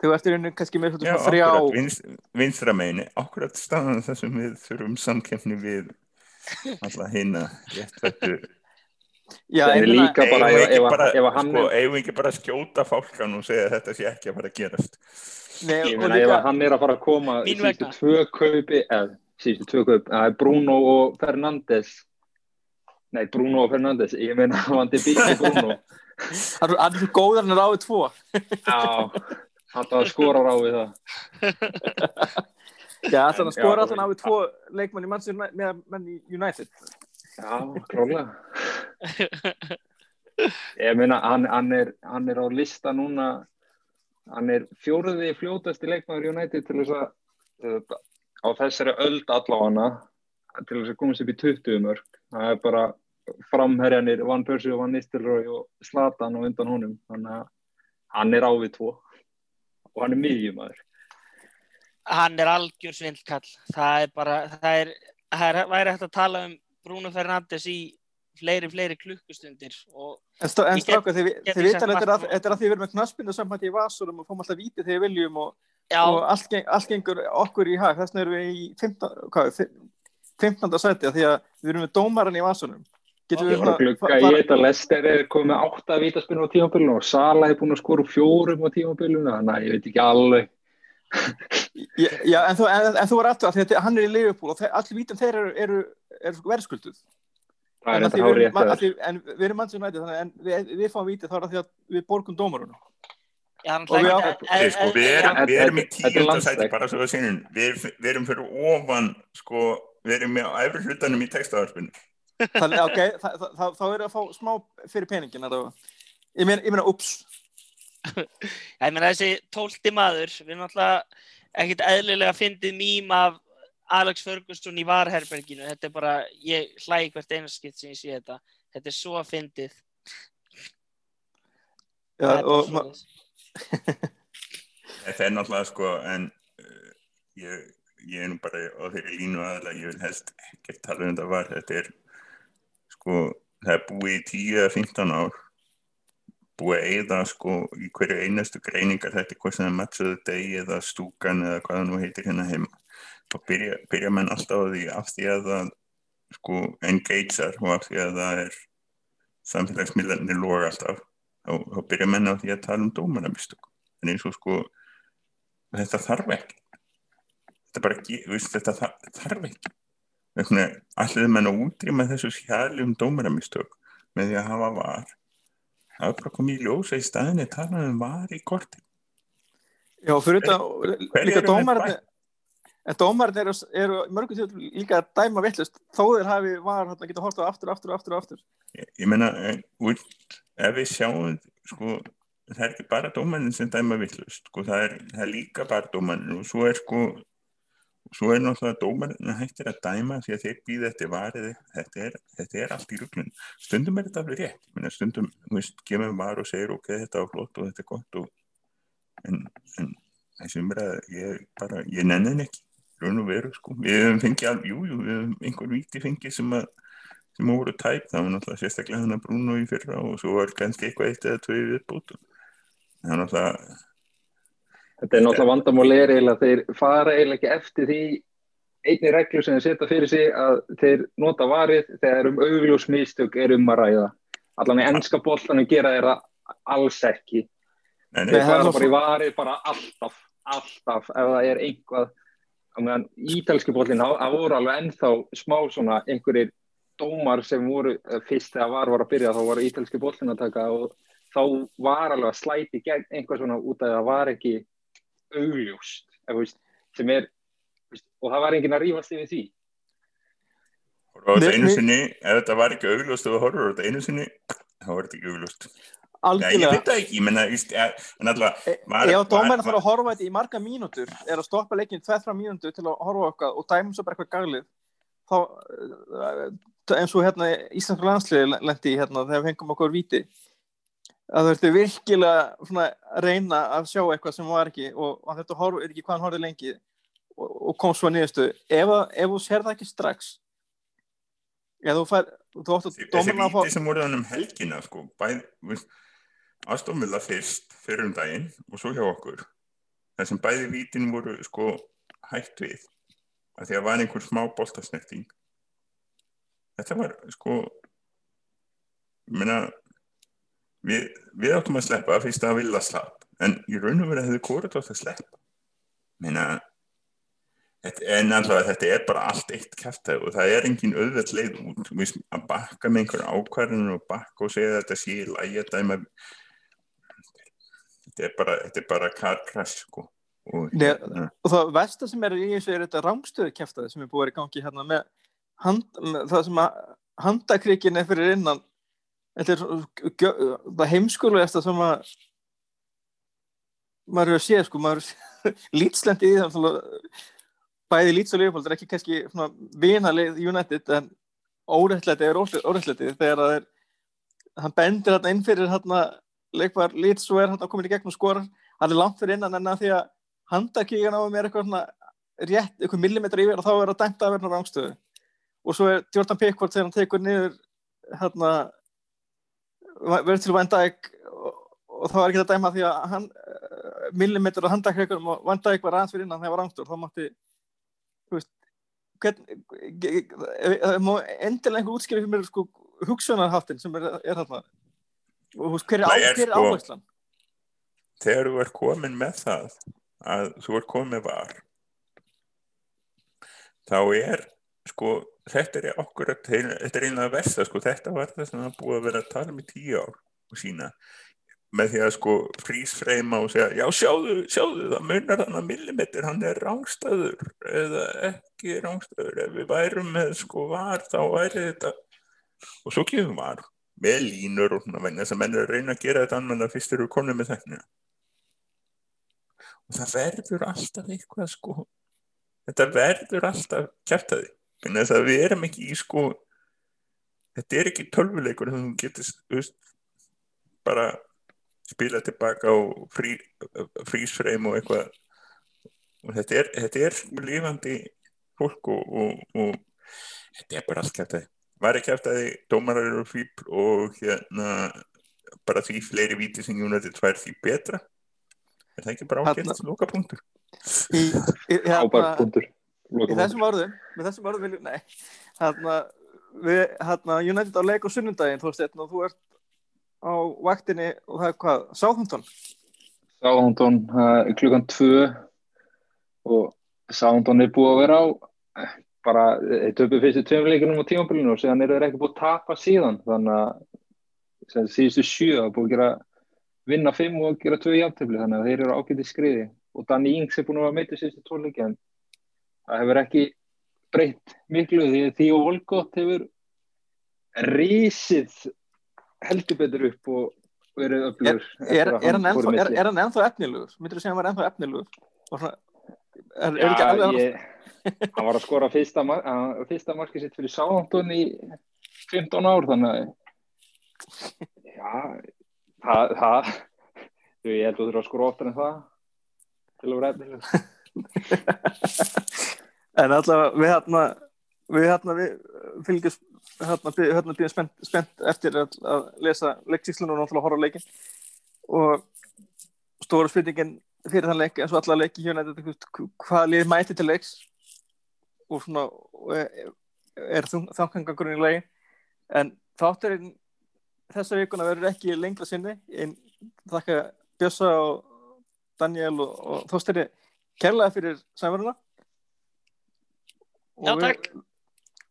Speaker 2: þegar eftir henni kannski með
Speaker 5: Já,
Speaker 2: svona þrjá.
Speaker 5: akkurat, vinst, vinstra meini, akkurat staðan þar sem við þurfum samkeppni við alltaf hinna réttvættu
Speaker 2: Já,
Speaker 4: Er
Speaker 2: meina-
Speaker 4: líka bara
Speaker 5: eigum við ekki sko,
Speaker 4: er,
Speaker 5: eigum við ekki bara að skjóta fálkan og segja að þetta sé ekki að fara að gerast
Speaker 2: Nei,
Speaker 4: ég meina ef hann er að fara að koma
Speaker 3: vegna.
Speaker 4: tvö kaupi, eða síðustu tvö kaupi, það er Bruno og Fernandes. Nei, Bruno og Fernandes, ég meina hann vandi bíl Bruno.
Speaker 2: hann er svo góður hann er ráðið tvo.
Speaker 4: Já, hann það skora á við það.
Speaker 2: Já, þannig að
Speaker 5: Já,
Speaker 2: skora
Speaker 5: já.
Speaker 2: alltaf ráðið tvo leikmann í Manchester United-
Speaker 4: Já, klálega. Ég meina, hann, hann, er, hann er á lista núna, hann er fjóruði fljótasti leikmaður United til þess að, uh, á þessari öld allavega, til þess að komast upp í 20 mörg. Það er bara framherjanir, Van Persie og Van Nistelrooy og Zlatan og undan honum. Þannig að hann er á við tvo og hann er miðjumæður.
Speaker 3: hann er algjör svindkall það er bara það er, það er væri hægt að tala um Bruno Fernandes í fleiri, fleiri klukkustundir og
Speaker 2: En, stá, en stráka, þið,
Speaker 3: get
Speaker 2: þið
Speaker 3: ég
Speaker 2: vita
Speaker 3: sagt
Speaker 2: að þetta er að, er að við erum með knaspinu samhætti í vasunum og fáum alltaf vítið þegar við viljum og, og allt, geng, allt gengur okkur í hag. Þess vegna erum við í 15, hvað, fi- 15. sæti af því að við erum með dómaran í vasunum. Getum
Speaker 4: Ég var að glugga í þetta, Lester er komið með átta vítaspinu á tímabilinu og Sala er búin að skora fjórum á tímabilinu, þannig að ég veit ekki alveg.
Speaker 2: Já, en þú, en, en þú var aftur að því að hann er í Liverpool og allir vítin þeir eru, eru, eru verðskulduð.
Speaker 4: Er
Speaker 2: En, að við erum- að því- en við erum Manchester United þannig en við, við fáum vítið þá er það því að við borgum dómarunum.
Speaker 3: já
Speaker 2: við
Speaker 3: en-
Speaker 5: Við, sko, við,
Speaker 3: en-
Speaker 5: erum, við erum í
Speaker 4: Þetta er
Speaker 5: tíunda
Speaker 4: landsleik.
Speaker 5: sæti bara svo að sinni við, við erum fyrir ofan sko, við erum með á efri hlutanum í
Speaker 2: ok, þá, þá, þá, þá er að fá smá fyrir peningin. Ég meina, ég meina, ups.
Speaker 3: Ég meina þessi tólti maður, við erum náttúrulega ekkert eðlilega fyndið mím af Alex Ferguson í varherberginu. Þetta er bara, ég hlægi hvert einaskipt sem ég sé þetta. Þetta er svo fyndið.
Speaker 2: Já, og,
Speaker 5: þetta er náttúrulega sko en uh, ég, ég er nú bara á þeirri línu aðla ég vil helst ekki tala um þetta var þetta er sko það er búið í 10 eða 15 ár búið að eyða sko í hverju einastu greiningar þetta er hvað sem er matchuðu deg eða stúkan eða hvað það nú heitir hérna heima og byrja, byrja menn alltaf á því af því að það sko engagear og af því að það er samfélagsmiðlarnir loga alltaf. Þá, þá byrja menn á því að tala um dómaramistöku. En eins og sko þetta þarf ekki. Þetta bara, veist, þetta þar, þarf ekki. Allir menn að útrýma þessu skjali um dómaramistök með því að hafa var? Það er bara komið í ljósa í staðinni talað um var í korti.
Speaker 2: Já, fyrir þetta, líka dómarinn, en dómarinn eru, eru mörgum til líka að dæma vittlust, þó þeir hafi var að geta hort á aftur, aftur, aftur, aftur.
Speaker 5: ég, ég meina, eh, ef við sjáum sko, það er ekki bara dómarinn sem dæma vittlust, sko, það er, það er líka bara dómarinn og svo er sko svo er náttúrulega dómarinn hættir að dæma því að þeir býða eftir varið þetta er, þetta er allt í ruglun stundum er þetta alveg rétt, meina stundum veist, gefum var og segir ok, þetta var flott og þetta er gott og, en, en þessi umræða, ég bara, ég nenni henni ekki raun og veru sko. Við hefum fengið alveg, jú, jú, við hefum einhver víti fengið sem að sem voru tæp, það var náttúrulega sérstaklega hann að Bruno í fyrra og svo var kannski eitthvað eitt eða tvei viðbútu. Það er náttúrulega
Speaker 4: Þetta er náttúrulega vandamál er eiginlega þeir fara eiginlega ekki eftir því einni reglu sem þeir setja fyrir sig að þeir nota varið þegar um augljósmistök er um að ræða. Allan í ennska bollanum gera þeir það alls ekki.
Speaker 5: Nei, nei,
Speaker 4: Þeir fara bara í varið bara alltaf, alltaf ef það er einhvað meðan ítalski bollin, það það voru alveg ennþá smá svona einhverjir dómar sem voru eh, fyrst þegar var var að byrja þá voru ítalski bollin að taka og þá var alveg að slæti gegn einhvað svona út af að það var ekki augljóst veist, sem er veist, og það var enginn að rífast yfir því
Speaker 5: á þetta einu sinni, ef þetta var ekki augljóst og við horfum á þetta einu sinni, þá var þetta ekki augljóst. Já, ég
Speaker 2: algjörlega.
Speaker 5: veit það ekki, ég menna, ja, en alltaf,
Speaker 2: E-
Speaker 5: var-
Speaker 2: Ef
Speaker 5: var-
Speaker 2: dómarinn þarf að horfa þetta í marga mínútur er að stoppa leikinn 2-3 mínútur til að horfa okkar og dæmum svo bara eitthvað galið þá eh, eins og hérna Íslandska landsliði lendi hérna þegar við hengum okkur víti að þau ertu virkilega svona að reyna að sjá eitthvað sem var ekki og, og þetta horf, er ekki hvað hann horfði lengi og, og kom svo að niðurstu ef, að- ef þú sér það ekki strax eða þú fær þú að
Speaker 5: þessi
Speaker 2: að
Speaker 5: víti sem voru þannig um helgina, sko, bæð, víst, Astonvilla fyrst, fyrir um daginn og svo hjá okkur. Það sem bæði vítin voru, sko, hætt við, að því að var einhver smá boltasnerting. Þetta var, sko, ég meina, við, við áttum að sleppa fyrst að vilja slapp, en í raun og verið hefði hvort átt að sleppa. Ég Þetta, en allavega þetta er bara allt eitt kæftæð og það er engin auðveld leið út að bakka með einhver ákvarðinu og bakka og segja þetta lægi að dæma þetta er bara þetta er bara car crash sko. Og
Speaker 2: Nei,
Speaker 5: hérna,
Speaker 2: og það versta sem er í þessu er þetta rángstöðu kæftæði sem er búið að í gangi hérna með, hand, með það sem að handakrikin er fyrir innan. Þetta er gjö- það heimskulegasta sem að maður er að sé sko, maður lýtslendi í það bæði lýts og liðfald er ekki kannski vinalið United en órættlæti er órættlæti þegar það er hann bendir hann inn fyrir hann leikvar lýts og er hann komin í gegn og skorar. Hann er langt fyrir innan en að því að handakíkan á þeim er eitthvað svona rétt, eitthvað millimetra yfir og þá er það dæmt að verða rángstöðu og svo er Jordan Pickford þegar hann tekur niður hérna verður til Van Dijk og, og þá er ekki að dæma því að hann uh, millimetra handakíkan og Van Dijk var aðeins fyrir innan þegar það var rángstöður þá mátti þú veist hvern, það má endilega einhver útskýra fyrir mér sko hugsunarháttin sem er, er þarna veist, hver er,
Speaker 5: er sko-
Speaker 2: áherslan?
Speaker 5: þegar þú er komin með það að þú er komin með var þá er sko þetta er okkur þetta er einlega versta sko þetta var það sem það búið að vera að tala um í tíu ár og sína með því að sko frísfreima og segja já sjáðu, sjáðu það munar hann að millimetr hann er rángstæður eða ekki rángstæður ef við værum með sko var þá væri þetta og svo kemur var með línur og svona vegna þess að menn er að reyna að gera þetta annan að fyrst eru konum með þetta og það verður alltaf eitthvað sko. Þetta verður alltaf vegna þess að við erum ekki í sko þetta er ekki tölvuleikur sem þú getur veist, bara spila tilbaka á frí, frísfreim og eitthvað. Og þetta er, þetta er lifandi fólk og, og, og þetta er bara allt kæftæði var ekki eftir að dómarar eru fíbl og hérna bara því fleiri víti sem United fær því betra? Er það ekki bara ágætt loka punktur
Speaker 2: hérna,
Speaker 4: ábært punktur.
Speaker 2: í þessum orðum með þessum orðum viljum, nei. Hérna, við, hérna, United á leik á sunnundaginn þú veist, og þú ert á vaktinni og það er hvað, Sáþóntón
Speaker 4: Sáhundon uh, klukkan tvö og Sáhundon er búið að vera á bara, þeir töpu fyrstu tveim leikunum á tímabilinu og síðan eru þeir ekki búið að tapa síðan. Þannig að síðustu sjö að búið að gera vinna fimm og gera tvö jafntefli þannig að þeir eru ágætið skriði. Og Danny Ings er búin að meitið síðustu tvo leiki en það hefur ekki breytt miklu því að því og Volgott hefur risið heldur betur upp og verið öflugur
Speaker 2: er, er, hann ennþá,
Speaker 4: í
Speaker 2: efnilegur? Myndir þú segja að hann var ennþá svona er, er ekki alveg
Speaker 4: ég, hann var að skora fyrsta, mar fyrsta markið sitt fyrir Sáhantón í 15 ár þannig að já, það, það ég held að þú þurfa að skora oftar en það til að vera efnilegur.
Speaker 2: En allavega við hérna við hérna við fylgjum hérna býðum hérna, býð spennt, spennt eftir að, að lesa leiksíslun og náttúrulega horfa á leikin og stóra spurningin fyrir þann leik eins og alla leiki hjá nættið hvað lið mæti til leiks? Og svona og er, þangangangurinn í leikin en þátturinn þessa vikuna verður ekki lengra sinni. En þakka Bjössa og Daniel og, og Þósteri kærlega fyrir samverðuna
Speaker 3: Já, takk.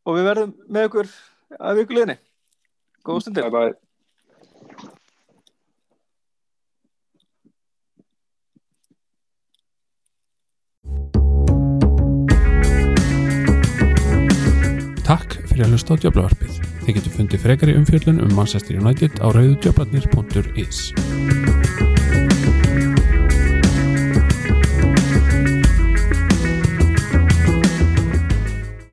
Speaker 2: og við verðum með ykkur að vikuleginni góð stundir
Speaker 4: bye bye
Speaker 1: Takk fyrir að hlusta á Djöflavarpið. Þið getur fundið frekari umfjöldun um Manchester United á rauðudjöflarnir.is.